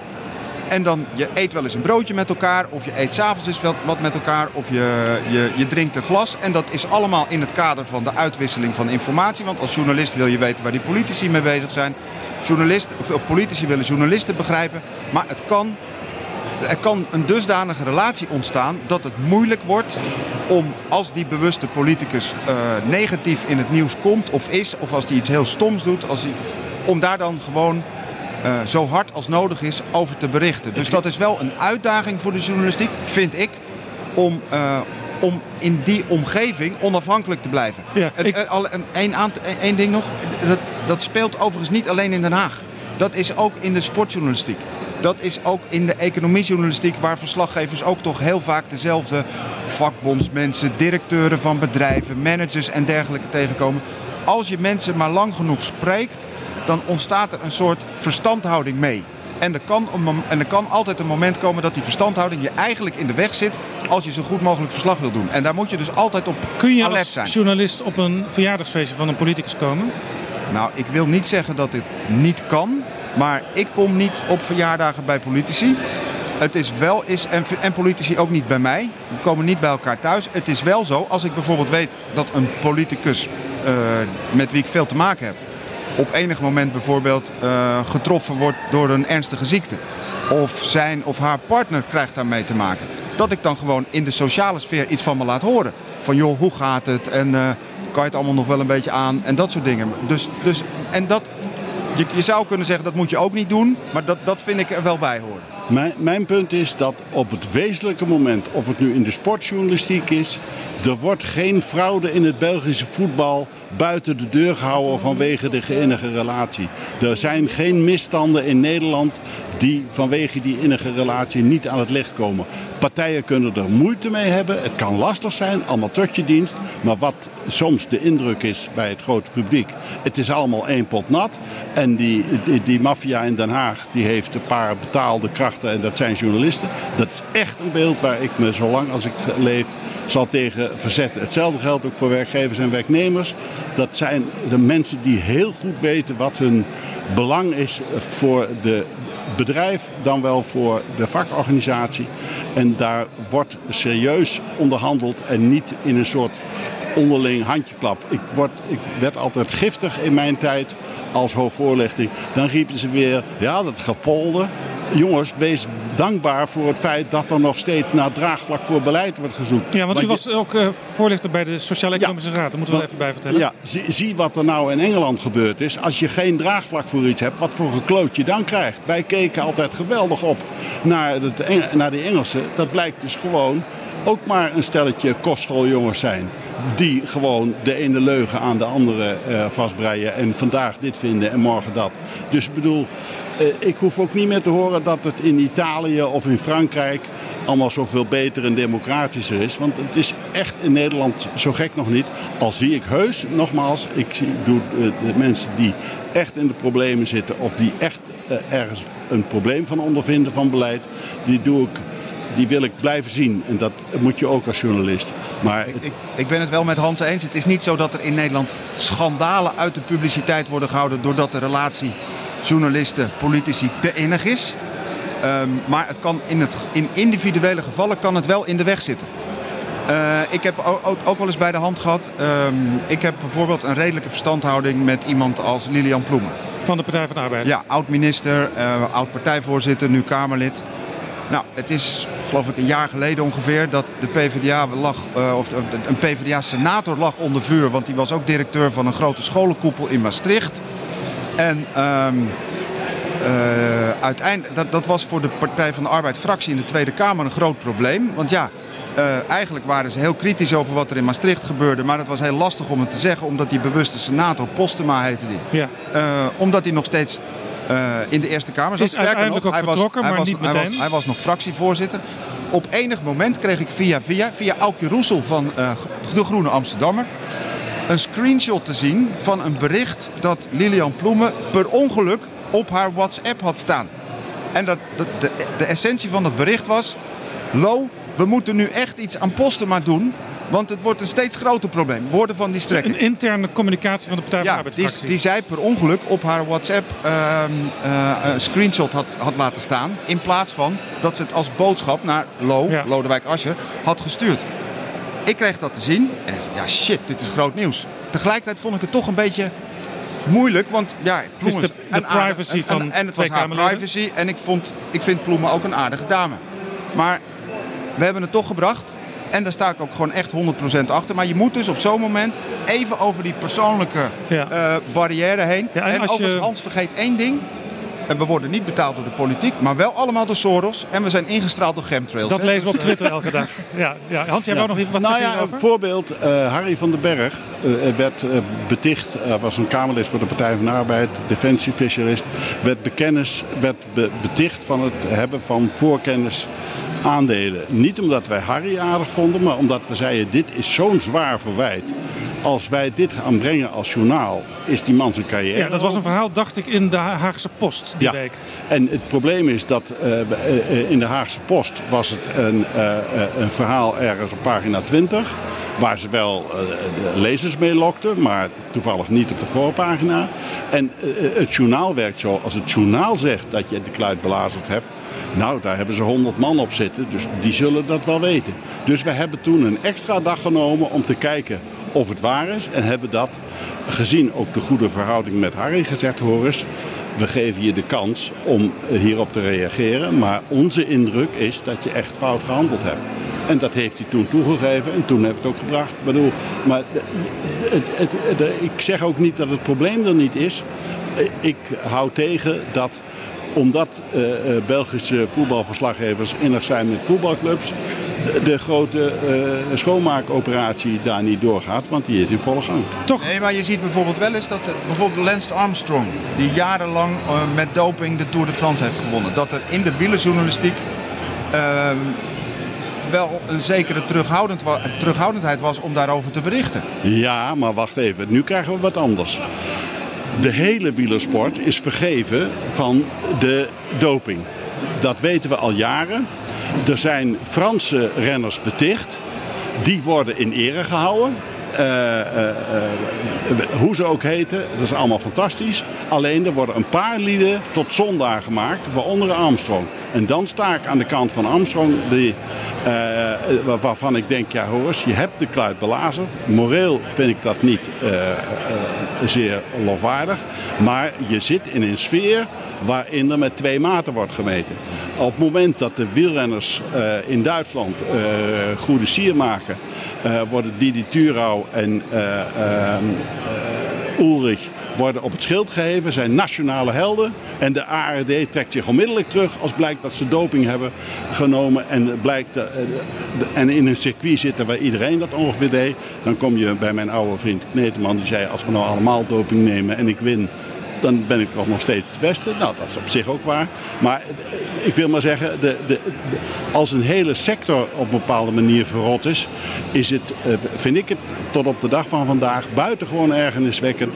En dan, je eet wel eens een broodje met elkaar, of je eet s'avonds eens wat, met elkaar, of je, je, je drinkt een glas. En dat is allemaal in het kader van de uitwisseling van informatie. Want als journalist wil je weten waar die politici mee bezig zijn. Journalist, of politici willen journalisten begrijpen. Maar het kan, er kan een dusdanige relatie ontstaan dat het moeilijk wordt om als die bewuste politicus eh, negatief in het nieuws komt of is, of als die iets heel stoms doet, als die, om daar dan gewoon eh, zo hard als nodig is over te berichten. Dus dat is wel een uitdaging voor de journalistiek, vind ik, om, eh, om in die omgeving onafhankelijk te blijven. Ja, Het- eh, een- ding nog, dat, dat speelt overigens niet alleen in Den Haag. Dat is ook in de sportjournalistiek. Dat is ook in de economiejournalistiek, waar verslaggevers ook toch heel vaak dezelfde vakbondsmensen, directeuren van bedrijven, managers en dergelijke tegenkomen. Als je mensen maar lang genoeg spreekt, dan ontstaat er een soort verstandhouding mee. En er, kan een en er kan altijd een moment komen dat die verstandhouding je eigenlijk in de weg zit als je zo goed mogelijk verslag wil doen. En daar moet je dus altijd op Kun je alert als journalist op een verjaardagsfeestje van een politicus komen? Nou, ik wil niet zeggen dat dit niet kan, maar ik kom niet op verjaardagen bij politici. Het is wel is, en, en politici ook niet bij mij. We komen niet bij elkaar thuis. Het is wel zo, als ik bijvoorbeeld weet dat een politicus eh, met wie ik veel te maken heb, op enig moment bijvoorbeeld eh, getroffen wordt door een ernstige ziekte. Of zijn of haar partner krijgt daarmee te maken. Dat ik dan gewoon in de sociale sfeer iets van me laat horen. Van joh, hoe gaat het? En eh, kan je het allemaal nog wel een beetje aan? En dat soort dingen. Dus, dus, en dat, je, je zou kunnen zeggen dat moet je ook niet doen. Maar dat, dat vind ik er wel bij horen. Mijn, mijn punt is dat op het wezenlijke moment, of het nu in de sportjournalistiek is, er wordt geen fraude in het Belgische voetbal buiten de deur gehouden vanwege de innige relatie. Er zijn geen misstanden in Nederland die vanwege die innige relatie niet aan het licht komen. Partijen kunnen er moeite mee hebben. Het kan lastig zijn, allemaal tot je dienst. Maar wat soms de indruk is bij het grote publiek. Het is allemaal één pot nat. En die, die, maffia in Den Haag die heeft een paar betaalde krachten. En dat zijn journalisten. Dat is echt een beeld waar ik me zolang als ik leef zal tegen verzetten. Hetzelfde geldt ook voor werkgevers en werknemers. Dat zijn de mensen die heel goed weten wat hun belang is voor de bedrijf dan wel voor de vakorganisatie. En daar wordt serieus onderhandeld en niet in een soort onderling handjeklap. Ik, word, ik werd altijd giftig in mijn tijd als hoofdvoorlichting. Dan riepen ze weer, ja dat gepolder. Jongens, wees dankbaar voor het feit dat er nog steeds naar draagvlak voor beleid wordt gezocht. Ja, want u je- was ook eh, voorlichter bij de Sociaal-Economische Raad. Dat moeten we wel even bij vertellen. ja, zie, zie wat er nou in Engeland gebeurd is. Als je geen draagvlak voor iets hebt, wat voor gekloot je dan krijgt. Wij keken altijd geweldig op naar, het, Eng- naar die Engelsen. Dat blijkt dus gewoon ook maar een stelletje kostschooljongens zijn. Die gewoon de ene leugen aan de andere eh, vastbreien. En vandaag dit vinden en morgen dat. Dus ik bedoel, eh, ik hoef ook niet meer te horen dat het in Italië of in Frankrijk allemaal zoveel beter en democratischer is. Want het is echt in Nederland zo gek nog niet. Al zie ik heus, nogmaals, ik zie, doe eh, de mensen die echt in de problemen zitten of die echt ergens een probleem van ondervinden van beleid, die doe ik. Die wil ik blijven zien. En dat moet je ook als journalist. Maar Ik, ik ben het wel met Hans eens. Het is niet zo dat er in Nederland schandalen uit de publiciteit worden gehouden doordat de relatie journalisten-politici te innig is. Ehm, maar het kan in, het, in individuele gevallen kan het wel in de weg zitten. Eh, ik heb ook, ook, ook wel eens bij de hand gehad. ehm, ik heb bijvoorbeeld een redelijke verstandhouding met iemand als Lilian Ploemen. Van de Partij van de Arbeid. Ja, oud-minister, eh, oud-partijvoorzitter, nu Kamerlid. Nou, het is geloof ik een jaar geleden ongeveer dat de PvdA lag, eh, of een PvdA-senator lag onder vuur. Want die was ook directeur van een grote scholenkoepel in Maastricht. En ehm, eh, uiteindelijk, dat, dat was voor de Partij van de Arbeid-fractie in de Tweede Kamer een groot probleem. Want ja, eh, eigenlijk waren ze heel kritisch over wat er in Maastricht gebeurde. Maar het was heel lastig om het te zeggen, omdat die bewuste senator, Postema heette die. Ja. Omdat hij nog steeds in de Eerste Kamer. Is uiteindelijk ook hij was- vertrokken, hij maar was- niet hij was- meteen. hij was nog fractievoorzitter. Op enig moment kreeg ik via via, via Aukje Roesel van eh, De Groene Amsterdammer... een screenshot te zien van een bericht dat Lilian Ploemen per ongeluk op haar WhatsApp had staan. En dat, dat- de, de essentie van dat bericht was... Lo, we moeten nu echt iets aan Postema doen... Want het wordt een steeds groter probleem. Woorden van die strekking. Een interne communicatie van de Partij van de Ja, die, Arbeidsfractie. die zij per ongeluk op haar WhatsApp ehm, eh, een screenshot had, had laten staan. In plaats van dat ze het als boodschap naar Lo, Lodewijk Asscher, had gestuurd. Ik kreeg dat te zien en dacht, ja shit, dit is groot nieuws. Tegelijkertijd vond ik het toch een beetje moeilijk, want ja, Ploemen de- de aardig- privacy en- en- van En het was haar privacy en ik, vond, ik vind Ploemen ook een aardige dame. Maar we hebben het toch gebracht. En daar sta ik ook gewoon echt 100% achter. Maar je moet dus op zo'n moment even over die persoonlijke eh, barrière heen. Ja, en en als overigens, je- Hans vergeet één ding. En we worden niet betaald door de politiek, maar wel allemaal door Soros. En we zijn ingestraald door chemtrails. Dat hè. lezen we op Dus, Twitter elke dag. Ja, ja. Hans, jij Ja. wou nog even wat nou zeggen ja, hierover? een voorbeeld. eh, Harry van den Berg eh, werd eh, beticht, eh, was een Kamerlid voor de Partij van de Arbeid, defensiespecialist, werd, bekennis, werd be- beticht van het hebben van voorkennis aandelen. Niet omdat wij Harry aardig vonden, maar omdat we zeiden dit is zo'n zwaar verwijt. Als wij dit gaan brengen als journaal, is die man zijn carrière Ja, dat was een verhaal, dacht ik, in de Haagse Post die Ja. week. En het probleem is dat eh, eh, eh, in de Haagse Post was het een, een verhaal ergens op pagina 20. Waar ze wel lezers mee lokten, maar toevallig niet op de voorpagina. En het journaal werkt zo. Als het journaal zegt dat je de kluit belazerd hebt. Nou, daar hebben ze 100 man op zitten, dus die zullen dat wel weten. Dus we hebben toen een extra dag genomen om te kijken of het waar is. En hebben dat, gezien ook de goede verhouding met Harry, gezegd: hoor eens, we geven je de kans om hierop te reageren. Maar onze indruk is dat je echt fout gehandeld hebt. En dat heeft hij toen toegegeven en toen heb ik het ook gebracht. Bedoel, maar het, ik zeg ook niet dat het probleem er niet is. Ik hou tegen dat omdat eh, eh, Belgische voetbalverslaggevers innig zijn met voetbalclubs, de, de grote eh, schoonmaakoperatie daar niet doorgaat, want die is in volle gang. Toch? Nee, maar je ziet bijvoorbeeld wel eens dat bijvoorbeeld Lance Armstrong, die jarenlang met doping de Tour de France heeft gewonnen, dat er in de wielerjournalistiek ehm, wel een zekere terughoudend wa- terughoudendheid was om daarover te berichten. Ja, maar wacht even. Nu krijgen we wat anders. De hele wielersport is vergeven van de doping. Dat weten we al jaren. Er zijn Franse renners beticht. Die worden in ere gehouden. Eh, eh, eh, hoe ze ook heten, dat is allemaal fantastisch. Alleen er worden een paar lieden tot zondaar gemaakt, waaronder Armstrong. En dan sta ik aan de kant van Armstrong, die, eh, waar- waarvan ik denk, ja hoor eens, je hebt de kluit belazerd. Moreel vind ik dat niet eh, eh, zeer lofwaardig. Maar je zit in een sfeer waarin er met twee maten wordt gemeten. Op het moment dat de wielrenners in Duitsland goede sier maken, worden Didi Thurau en eh, eh, eh, Ulrich worden op het schild geheven, zijn nationale helden. En de ARD trekt zich onmiddellijk terug als blijkt dat ze doping hebben genomen. En, blijkt, eh, de- en in een circuit zitten waar iedereen dat ongeveer deed. Dan kom je bij mijn oude vriend Kneteman, die zei als we nou allemaal doping nemen en ik win dan ben ik nog steeds de beste. Nou, dat is op zich ook waar. Maar eh, ik wil maar zeggen, de, de- als een hele sector op een bepaalde manier verrot is, is het, eh, vind ik het tot op de dag van vandaag buitengewoon ergerniswekkend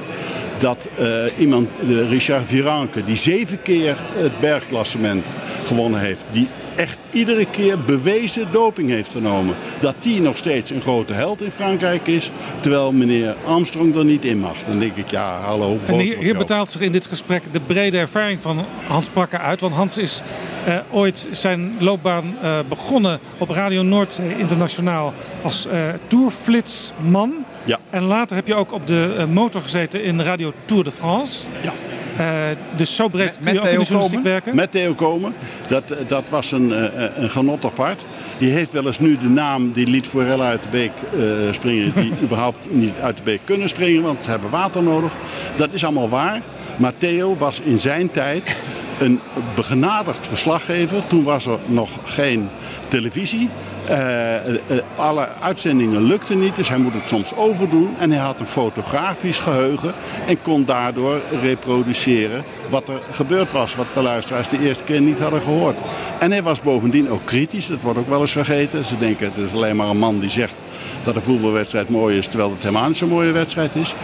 dat eh, iemand, de Richard Viranke, die zeven keer het bergklassement gewonnen heeft, die echt iedere keer bewezen doping heeft genomen. Dat die nog steeds een grote held in Frankrijk is, terwijl meneer Armstrong er niet in mag. Dan denk ik, ja, hallo. En hier, betaalt zich in dit gesprek de brede ervaring van Hans Prakker uit. Want Hans is eh, ooit zijn loopbaan eh, begonnen op Radio Noordzee Internationaal als eh tourflitsman. Ja. En later heb je ook op de eh, motor gezeten in Radio Tour de France. Ja. Eh, dus zo breed kun je ook in de journalistiek werken. Met Theo Komen. Dat, dat was een, eh, een genot apart. Die heeft wel eens nu de naam die liet Forella uit de beek eh, springen. Die überhaupt niet uit de beek kunnen springen, want ze hebben water nodig. Dat is allemaal waar. Maar Theo was in zijn tijd een begenadigd verslaggever. Toen was er nog geen televisie. Eh, eh, alle uitzendingen lukten niet, dus hij moet het soms overdoen. En hij had een fotografisch geheugen en kon daardoor reproduceren wat er gebeurd was. Wat de luisteraars de eerste keer niet hadden gehoord. En hij was bovendien ook kritisch, dat wordt ook wel eens vergeten. Ze denken het is alleen maar een man die zegt dat een voetbalwedstrijd mooi is, terwijl het helemaal niet zo'n mooie wedstrijd is.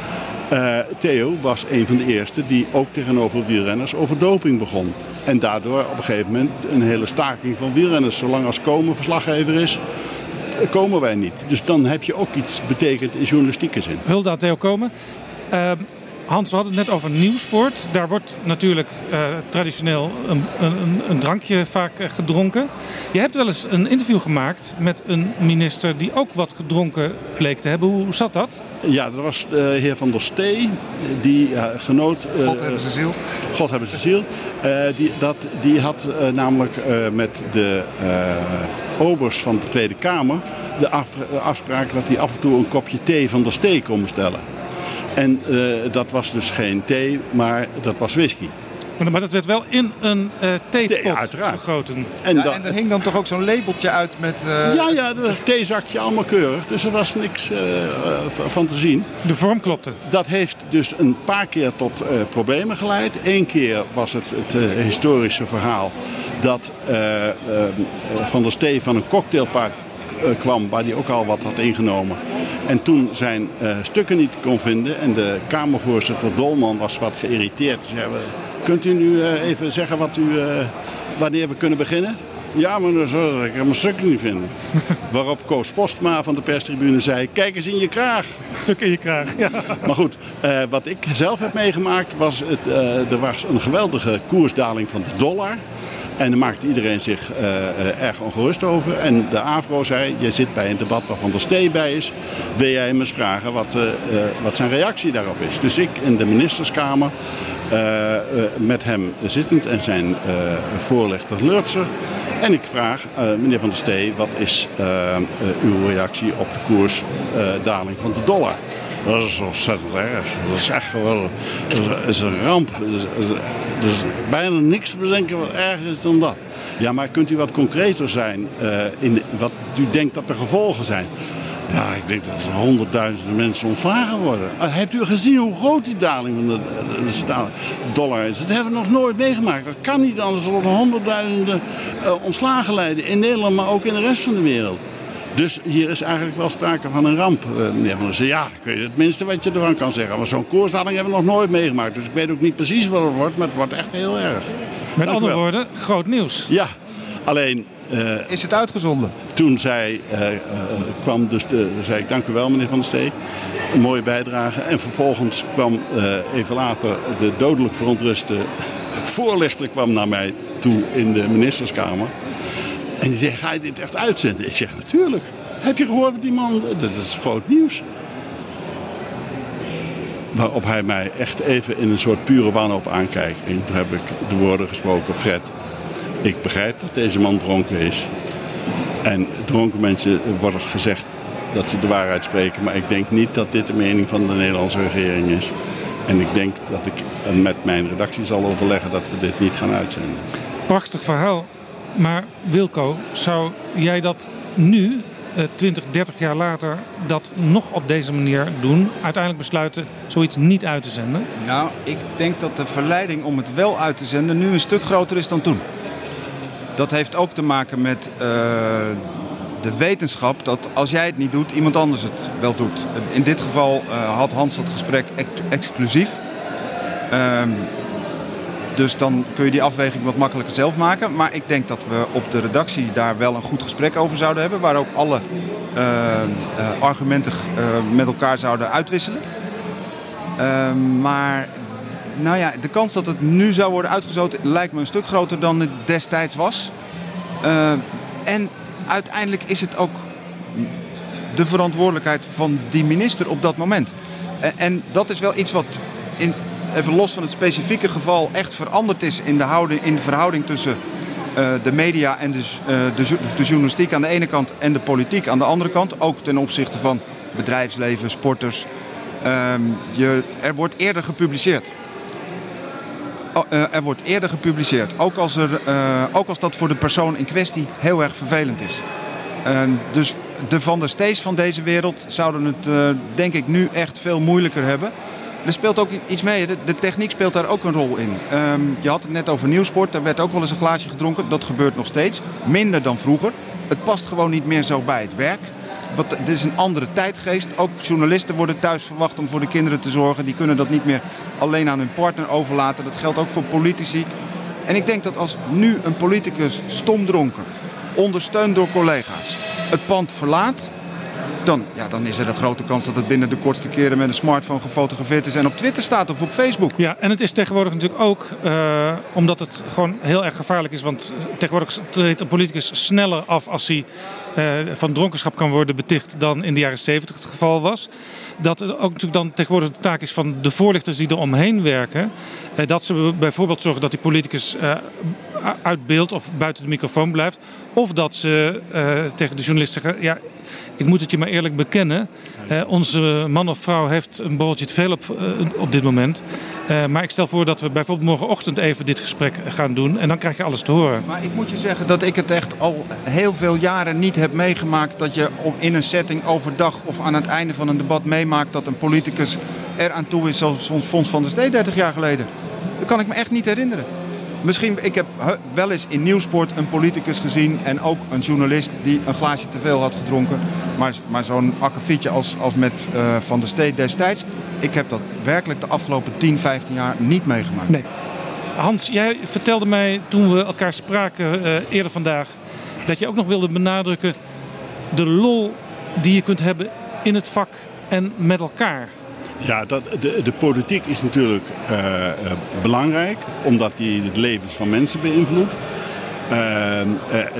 Eh, Theo was een van de eerste die ook tegenover wielrenners over doping begon. En daardoor op een gegeven moment een hele staking van wielrenners. Zolang als Komen verslaggever is, komen wij niet. Dus dan heb je ook iets betekend in journalistieke zin. Hulda Theo Komen. Uh, Hans, we hadden het net over nieuwsport. Daar wordt natuurlijk uh, traditioneel een, een, een, drankje vaak uh, gedronken. Je hebt wel eens een interview gemaakt met een minister die ook wat gedronken bleek te hebben. Hoe zat dat? Ja, dat was de heer Van der Stee, die uh, genoot... God hebben ze ziel. God hebben ze ziel. die, dat, die had namelijk met de obers van de Tweede Kamer de af, afspraak dat hij af en toe een kopje thee van der Stee kon bestellen. En uh, dat was dus geen thee, maar dat was whisky. Maar dat werd wel in een uh, theepot thee, gegoten. En, ja, en er hing dan toch ook zo'n labeltje uit met... Uh... Ja, ja, dat theezakje allemaal keurig. Dus er was niks uh, van te zien. De vorm klopte. Dat heeft dus een paar keer tot problemen geleid. Eén keer was het het historische verhaal dat Van der Stee van een cocktailpark kwam... waar hij ook al wat had ingenomen. En toen zijn uh, stukken niet kon vinden en de Kamervoorzitter Dolman was wat geïrriteerd. Zei, kunt u nu uh, even zeggen wat u, uh, wanneer we kunnen beginnen? Ja, maar dan zal ik mijn stukken niet vinden. Waarop Koos Postma van de perstribune zei, kijk eens in je kraag. Stuk in je kraag, ja. Maar goed, wat ik zelf heb meegemaakt was, het, er was een geweldige koersdaling van de dollar. En daar maakte iedereen zich uh, uh, erg ongerust over. En de AVRO zei, je zit bij een debat waar Van der Stee bij is. Wil jij hem eens vragen wat, uh, wat zijn reactie daarop is? Dus ik in de ministerskamer met hem zittend en zijn voorlichter Lurtser. En ik vraag, meneer Van der Stee, wat is uw reactie op de koersdaling van de dollar? Dat is ontzettend erg. Dat is echt dat is een ramp. Er is, bijna niks te bedenken wat erger is dan dat. Ja, maar kunt u wat concreter zijn uh, in wat u denkt dat de gevolgen zijn? Ja, ik denk dat er honderdduizenden mensen ontslagen worden. Uh, hebt u gezien hoe groot die daling van de, dollar is? Dat hebben we nog nooit meegemaakt. Dat kan niet anders dan honderdduizenden uh, ontslagen leiden. In Nederland, maar ook in de rest van de wereld. Dus hier is eigenlijk wel sprake van een ramp, uh, meneer Van der Zee. Ja, dat kun je het minste wat je ervan kan zeggen. Maar zo'n koersdaling hebben we nog nooit meegemaakt. Dus ik weet ook niet precies wat het wordt, maar het wordt echt heel erg. Met Dank andere woorden, groot nieuws. Ja, alleen... Uh, is het uitgezonden? Toen zij, uh, kwam dus de, zei ik dank u wel meneer Van der Stee. Een mooie bijdrage. En vervolgens kwam even later de dodelijk verontruste voorlichter kwam naar mij toe in de ministerskamer. En die zegt, ga je dit echt uitzenden? Ik zeg, natuurlijk. Heb je gehoord wat die man... Dat is groot nieuws. Waarop hij mij echt even in een soort pure wanhoop aankijkt. En toen heb ik de woorden gesproken, Fred, ik begrijp dat deze man dronken is. En dronken mensen wordt gezegd dat ze de waarheid spreken. Maar ik denk niet dat dit de mening van de Nederlandse regering is. En ik denk dat ik met mijn redactie zal overleggen dat we dit niet gaan uitzenden. Prachtig verhaal. Maar Wilco, zou jij dat nu, 20, eh, 30 jaar later, dat nog op deze manier doen? Uiteindelijk besluiten zoiets niet uit te zenden? Nou, ik denk dat de verleiding om het wel uit te zenden nu een stuk groter is dan toen. Dat heeft ook te maken met uh, de wetenschap dat als jij het niet doet, iemand anders het wel doet. In dit geval uh, had Hans dat gesprek ex exclusief. Uh, dus dan kun je die afweging wat makkelijker zelf maken. Maar ik denk dat we op de redactie daar wel een goed gesprek over zouden hebben. Waar ook alle uh, uh, argumenten uh, met elkaar zouden uitwisselen. Ehm, maar nou ja, de kans dat het nu zou worden uitgezoten lijkt me een stuk groter dan het destijds was. Ehm, en uiteindelijk is het ook de verantwoordelijkheid van die minister op dat moment. En, en dat is wel iets wat in, even los van het specifieke geval, echt veranderd is in de, houding, in de verhouding tussen uh, de media en dus, uh, de, de, journalistiek aan de ene kant en de politiek aan de andere kant. Ook ten opzichte van bedrijfsleven, sporters. Uh, je, er wordt eerder gepubliceerd. Oh, uh, er wordt eerder gepubliceerd. Ook als, er, ook als dat voor de persoon in kwestie heel erg vervelend is. Ehm, dus de Van der Stees van deze wereld zouden het denk ik nu echt veel moeilijker hebben. Er speelt ook iets mee. De, techniek speelt daar ook een rol in. Um, je had het net over nieuwsport. Daar werd ook wel eens een glaasje gedronken. Dat gebeurt nog steeds. Minder dan vroeger. Het past gewoon niet meer zo bij het werk. Wat, dit is een andere tijdgeest. Ook journalisten worden thuis verwacht om voor de kinderen te zorgen. Die kunnen dat niet meer alleen aan hun partner overlaten. Dat geldt ook voor politici. En ik denk dat als nu een politicus stomdronken ondersteund door collega's, het pand verlaat, dan, ja, dan is er een grote kans dat het binnen de kortste keren met een smartphone gefotografeerd is en op Twitter staat of op Facebook. Ja, en het is tegenwoordig natuurlijk ook, uh, omdat het gewoon heel erg gevaarlijk is. Want tegenwoordig treedt een politicus sneller af als hij uh, van dronkenschap kan worden beticht dan in de jaren 70 het geval was. Dat het ook natuurlijk dan tegenwoordig de taak is van de voorlichters die er omheen werken. Uh, dat ze bijvoorbeeld zorgen dat die politicus uit beeld of buiten de microfoon blijft. Of dat ze tegen de journalisten zeggen, ja, ik moet het je maar eerlijk bekennen. Uh, onze man of vrouw heeft een borreltje te veel op, uh, op dit moment. Maar ik stel voor dat we bijvoorbeeld morgenochtend even dit gesprek gaan doen. En dan krijg je alles te horen. Maar ik moet je zeggen dat ik het echt al heel veel jaren niet heb meegemaakt. Dat je in een setting overdag of aan het einde van een debat meemaakt dat een politicus er aan toe is zoals Fons van der Stee 30 jaar geleden. Dat kan ik me echt niet herinneren. Misschien, ik heb wel eens in Nieuwsport een politicus gezien en ook een journalist die een glaasje te veel had gedronken. Maar, maar zo'n akkefietje als, als met uh, Van der Steed destijds, ik heb dat werkelijk de afgelopen 10, 15 jaar niet meegemaakt. Nee. Hans, jij vertelde mij toen we elkaar spraken uh, eerder vandaag, dat je ook nog wilde benadrukken de lol die je kunt hebben in het vak en met elkaar. Ja, dat, de, de politiek is natuurlijk uh, uh, belangrijk, omdat die het levens van mensen beïnvloedt. Uh,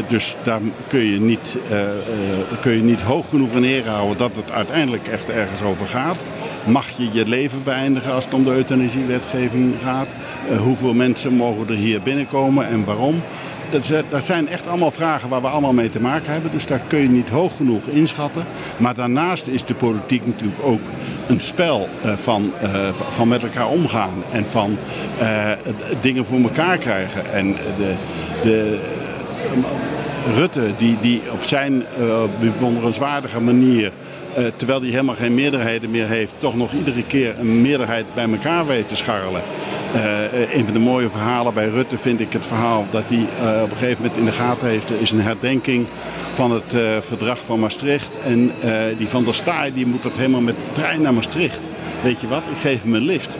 dus daar kun je, niet, kun je niet hoog genoeg in ere houden dat het uiteindelijk echt ergens over gaat. Mag je je leven beëindigen als het om de euthanasiewetgeving gaat? hoeveel mensen mogen er hier binnenkomen en waarom? Dat, zijn echt allemaal vragen waar we allemaal mee te maken hebben. Dus daar kun je niet hoog genoeg inschatten. Maar daarnaast is de politiek natuurlijk ook een spel uh, van, uh, van met elkaar omgaan. En van uh, dingen voor elkaar krijgen. En de, de Rutte die, die op zijn bewonderenswaardige manier... terwijl hij helemaal geen meerderheden meer heeft... toch nog iedere keer een meerderheid bij elkaar weet te scharrelen. Uh, een van de mooie verhalen bij Rutte vind ik het verhaal dat hij uh, op een gegeven moment in de gaten heeft. Is een herdenking van het uh, verdrag van Maastricht. En die van der Staaij die moet dat helemaal met de trein naar Maastricht. Weet je wat, ik geef hem een lift.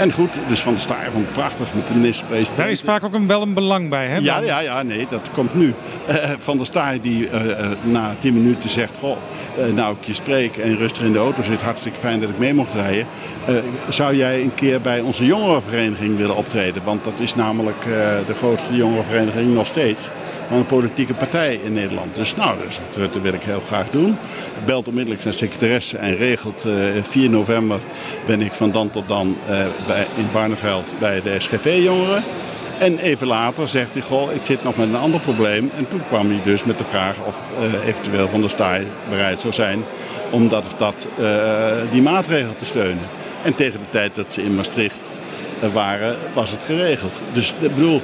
En goed, dus Van der Staaij vond het prachtig met de minister-president. Daar is vaak ook een, wel een belang bij, hè? Ja, ja, ja, nee, dat komt nu. van der Staaij die na tien minuten zegt... Goh, nou ik je spreek en rustig in de auto zit, hartstikke fijn dat ik mee mocht rijden. Zou jij een keer bij onze jongerenvereniging willen optreden? Want dat is namelijk de grootste jongerenvereniging nog steeds van een politieke partij in Nederland. Dus nou, dat wil ik heel graag doen. Belt onmiddellijk zijn secretaresse en regelt uh, 4 november ben ik van dan tot dan bij, in Barneveld bij de SGP-jongeren. En even later zegt hij, goh, ik zit nog met een ander probleem. En toen kwam hij dus met de vraag of uh, eventueel Van der Staaij bereid zou zijn om dat, die maatregel te steunen. En tegen de tijd dat ze in Maastricht waren, was het geregeld. Dus ik bedoel,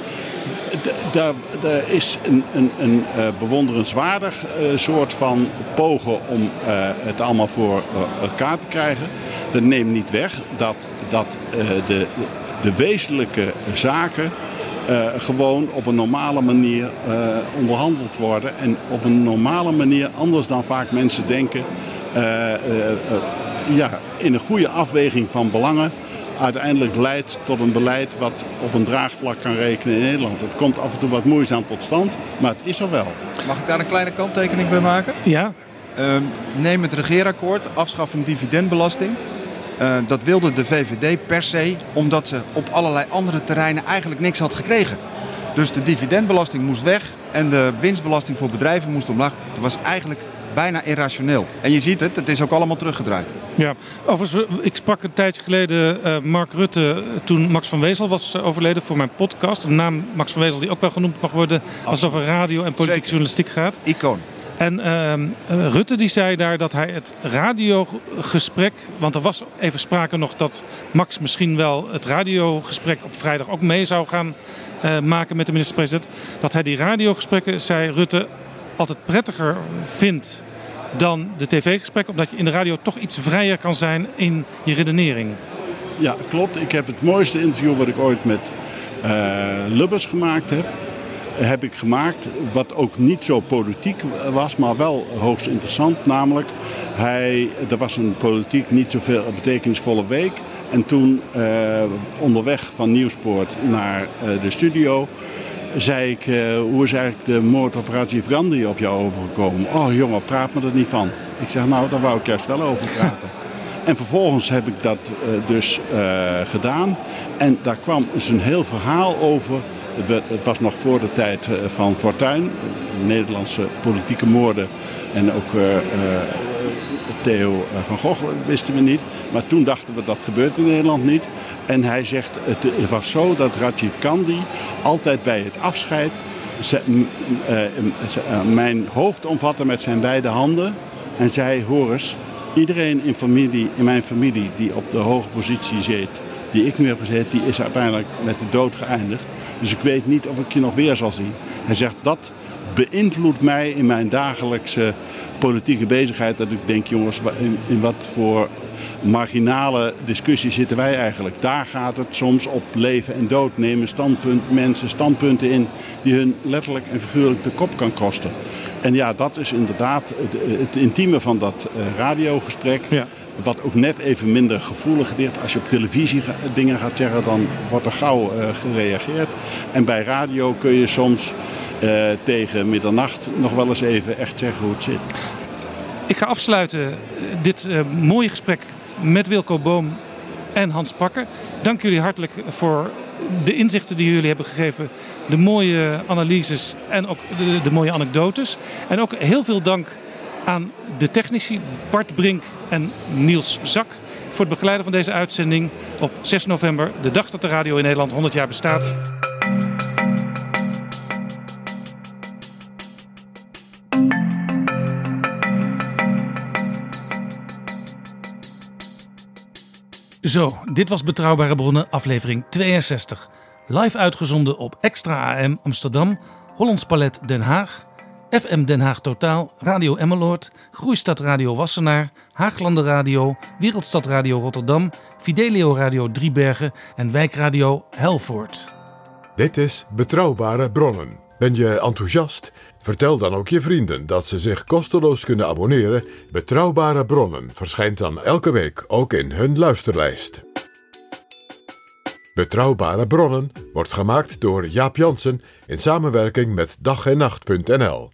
daar is een, een, een bewonderenswaardig soort van pogen om het allemaal voor elkaar te krijgen. Dat neemt niet weg dat, dat de, de wezenlijke zaken gewoon op een normale manier onderhandeld worden. En op een normale manier, anders dan vaak mensen denken, ja, in een goede afweging van belangen uiteindelijk leidt tot een beleid wat op een draagvlak kan rekenen in Nederland. Het komt af en toe wat moeizaam tot stand, maar het is er wel. Mag ik daar een kleine kanttekening bij maken? Ja. Uh, neem het regeerakkoord, afschaffing dividendbelasting. Uh, dat wilde de VVD per se, omdat ze op allerlei andere terreinen eigenlijk niks had gekregen. Dus de dividendbelasting moest weg en de winstbelasting voor bedrijven moest omlaag. Dat was eigenlijk bijna irrationeel. En je ziet het, het is ook allemaal teruggedraaid. Ja, overigens, ik sprak een tijdje geleden uh, Mark Rutte toen Max van Wezel was overleden voor mijn podcast. Een naam Max van Wezel die ook wel genoemd mag worden als het over radio en politieke journalistiek gaat. Icoon. En uh, Rutte die zei daar dat hij het radiogesprek, want er was even sprake nog dat Max misschien wel het radiogesprek op vrijdag ook mee zou gaan uh, maken met de minister-president. Dat hij die radiogesprekken, zei Rutte, altijd prettiger vindt dan de tv-gesprekken, omdat je in de radio toch iets vrijer kan zijn in je redenering. Ja, klopt. Ik heb het mooiste interview wat ik ooit met uh, Lubbers gemaakt heb heb ik gemaakt. Wat ook niet zo politiek was, maar wel hoogst interessant. Namelijk, hij, er was een politiek niet zoveel betekenisvolle week. En toen uh, onderweg van Nieuwspoort naar uh, de studio zei ik, eh, hoe is eigenlijk de moord op Rajiv Gandhi op jou overgekomen? Oh jongen, praat me er niet van. Ik zeg, nou, daar wou ik juist wel over praten. en vervolgens heb ik dat eh, dus eh, gedaan. En daar kwam dus een heel verhaal over. Het was nog voor de tijd van Fortuyn, Nederlandse politieke moorden. En ook Theo van Gogh wisten we niet. Maar toen dachten we dat gebeurt in Nederland niet. En hij zegt, het was zo dat Rajiv Gandhi altijd bij het afscheid eh, eh, mijn hoofd omvatte met zijn beide handen. En zei, hoor eens, iedereen in, familie, in mijn familie die op de hoge positie zit, die ik nu heb gezeten, die is uiteindelijk met de dood geëindigd. Dus ik weet niet of ik je nog weer zal zien. Hij zegt, dat beïnvloedt mij in mijn dagelijkse politieke bezigheid. Dat ik denk, jongens, in, in wat voor marginale discussie zitten wij eigenlijk. Daar gaat het soms op leven en dood. Nemen standpunt, mensen standpunten in die hun letterlijk en figuurlijk de kop kan kosten. En ja, dat is inderdaad het, het intieme van dat eh, radiogesprek. Wat ook net even minder gevoelig ligt. Als je op televisie dingen gaat zeggen, dan wordt er gauw eh, gereageerd. En bij radio kun je soms eh, tegen middernacht nog wel eens even echt zeggen hoe het zit. Ik ga afsluiten dit mooie gesprek met Wilco Boom en Hans Pakker. Dank jullie hartelijk voor de inzichten die jullie hebben gegeven. De mooie analyses en ook de, de mooie anekdotes. En ook heel veel dank aan de technici Bart Brink en Niels Zak... voor het begeleiden van deze uitzending op 6 november... de dag dat de radio in Nederland 100 jaar bestaat. Zo, dit was Betrouwbare Bronnen, aflevering 62. Live uitgezonden op Extra AM Amsterdam, Hollands Palet Den Haag, FM Den Haag Totaal, Radio Emmeloord, Groeistad Radio Wassenaar, Haaglanden Radio, Wereldstad Radio Rotterdam, Fidelio Radio Driebergen en Wijkradio Helvoort. Dit is Betrouwbare Bronnen. Ben je enthousiast? Vertel dan ook je vrienden dat ze zich kosteloos kunnen abonneren. Betrouwbare Bronnen verschijnt dan elke week ook in hun luisterlijst. Betrouwbare Bronnen wordt gemaakt door Jaap Jansen in samenwerking met dag en nacht.nl.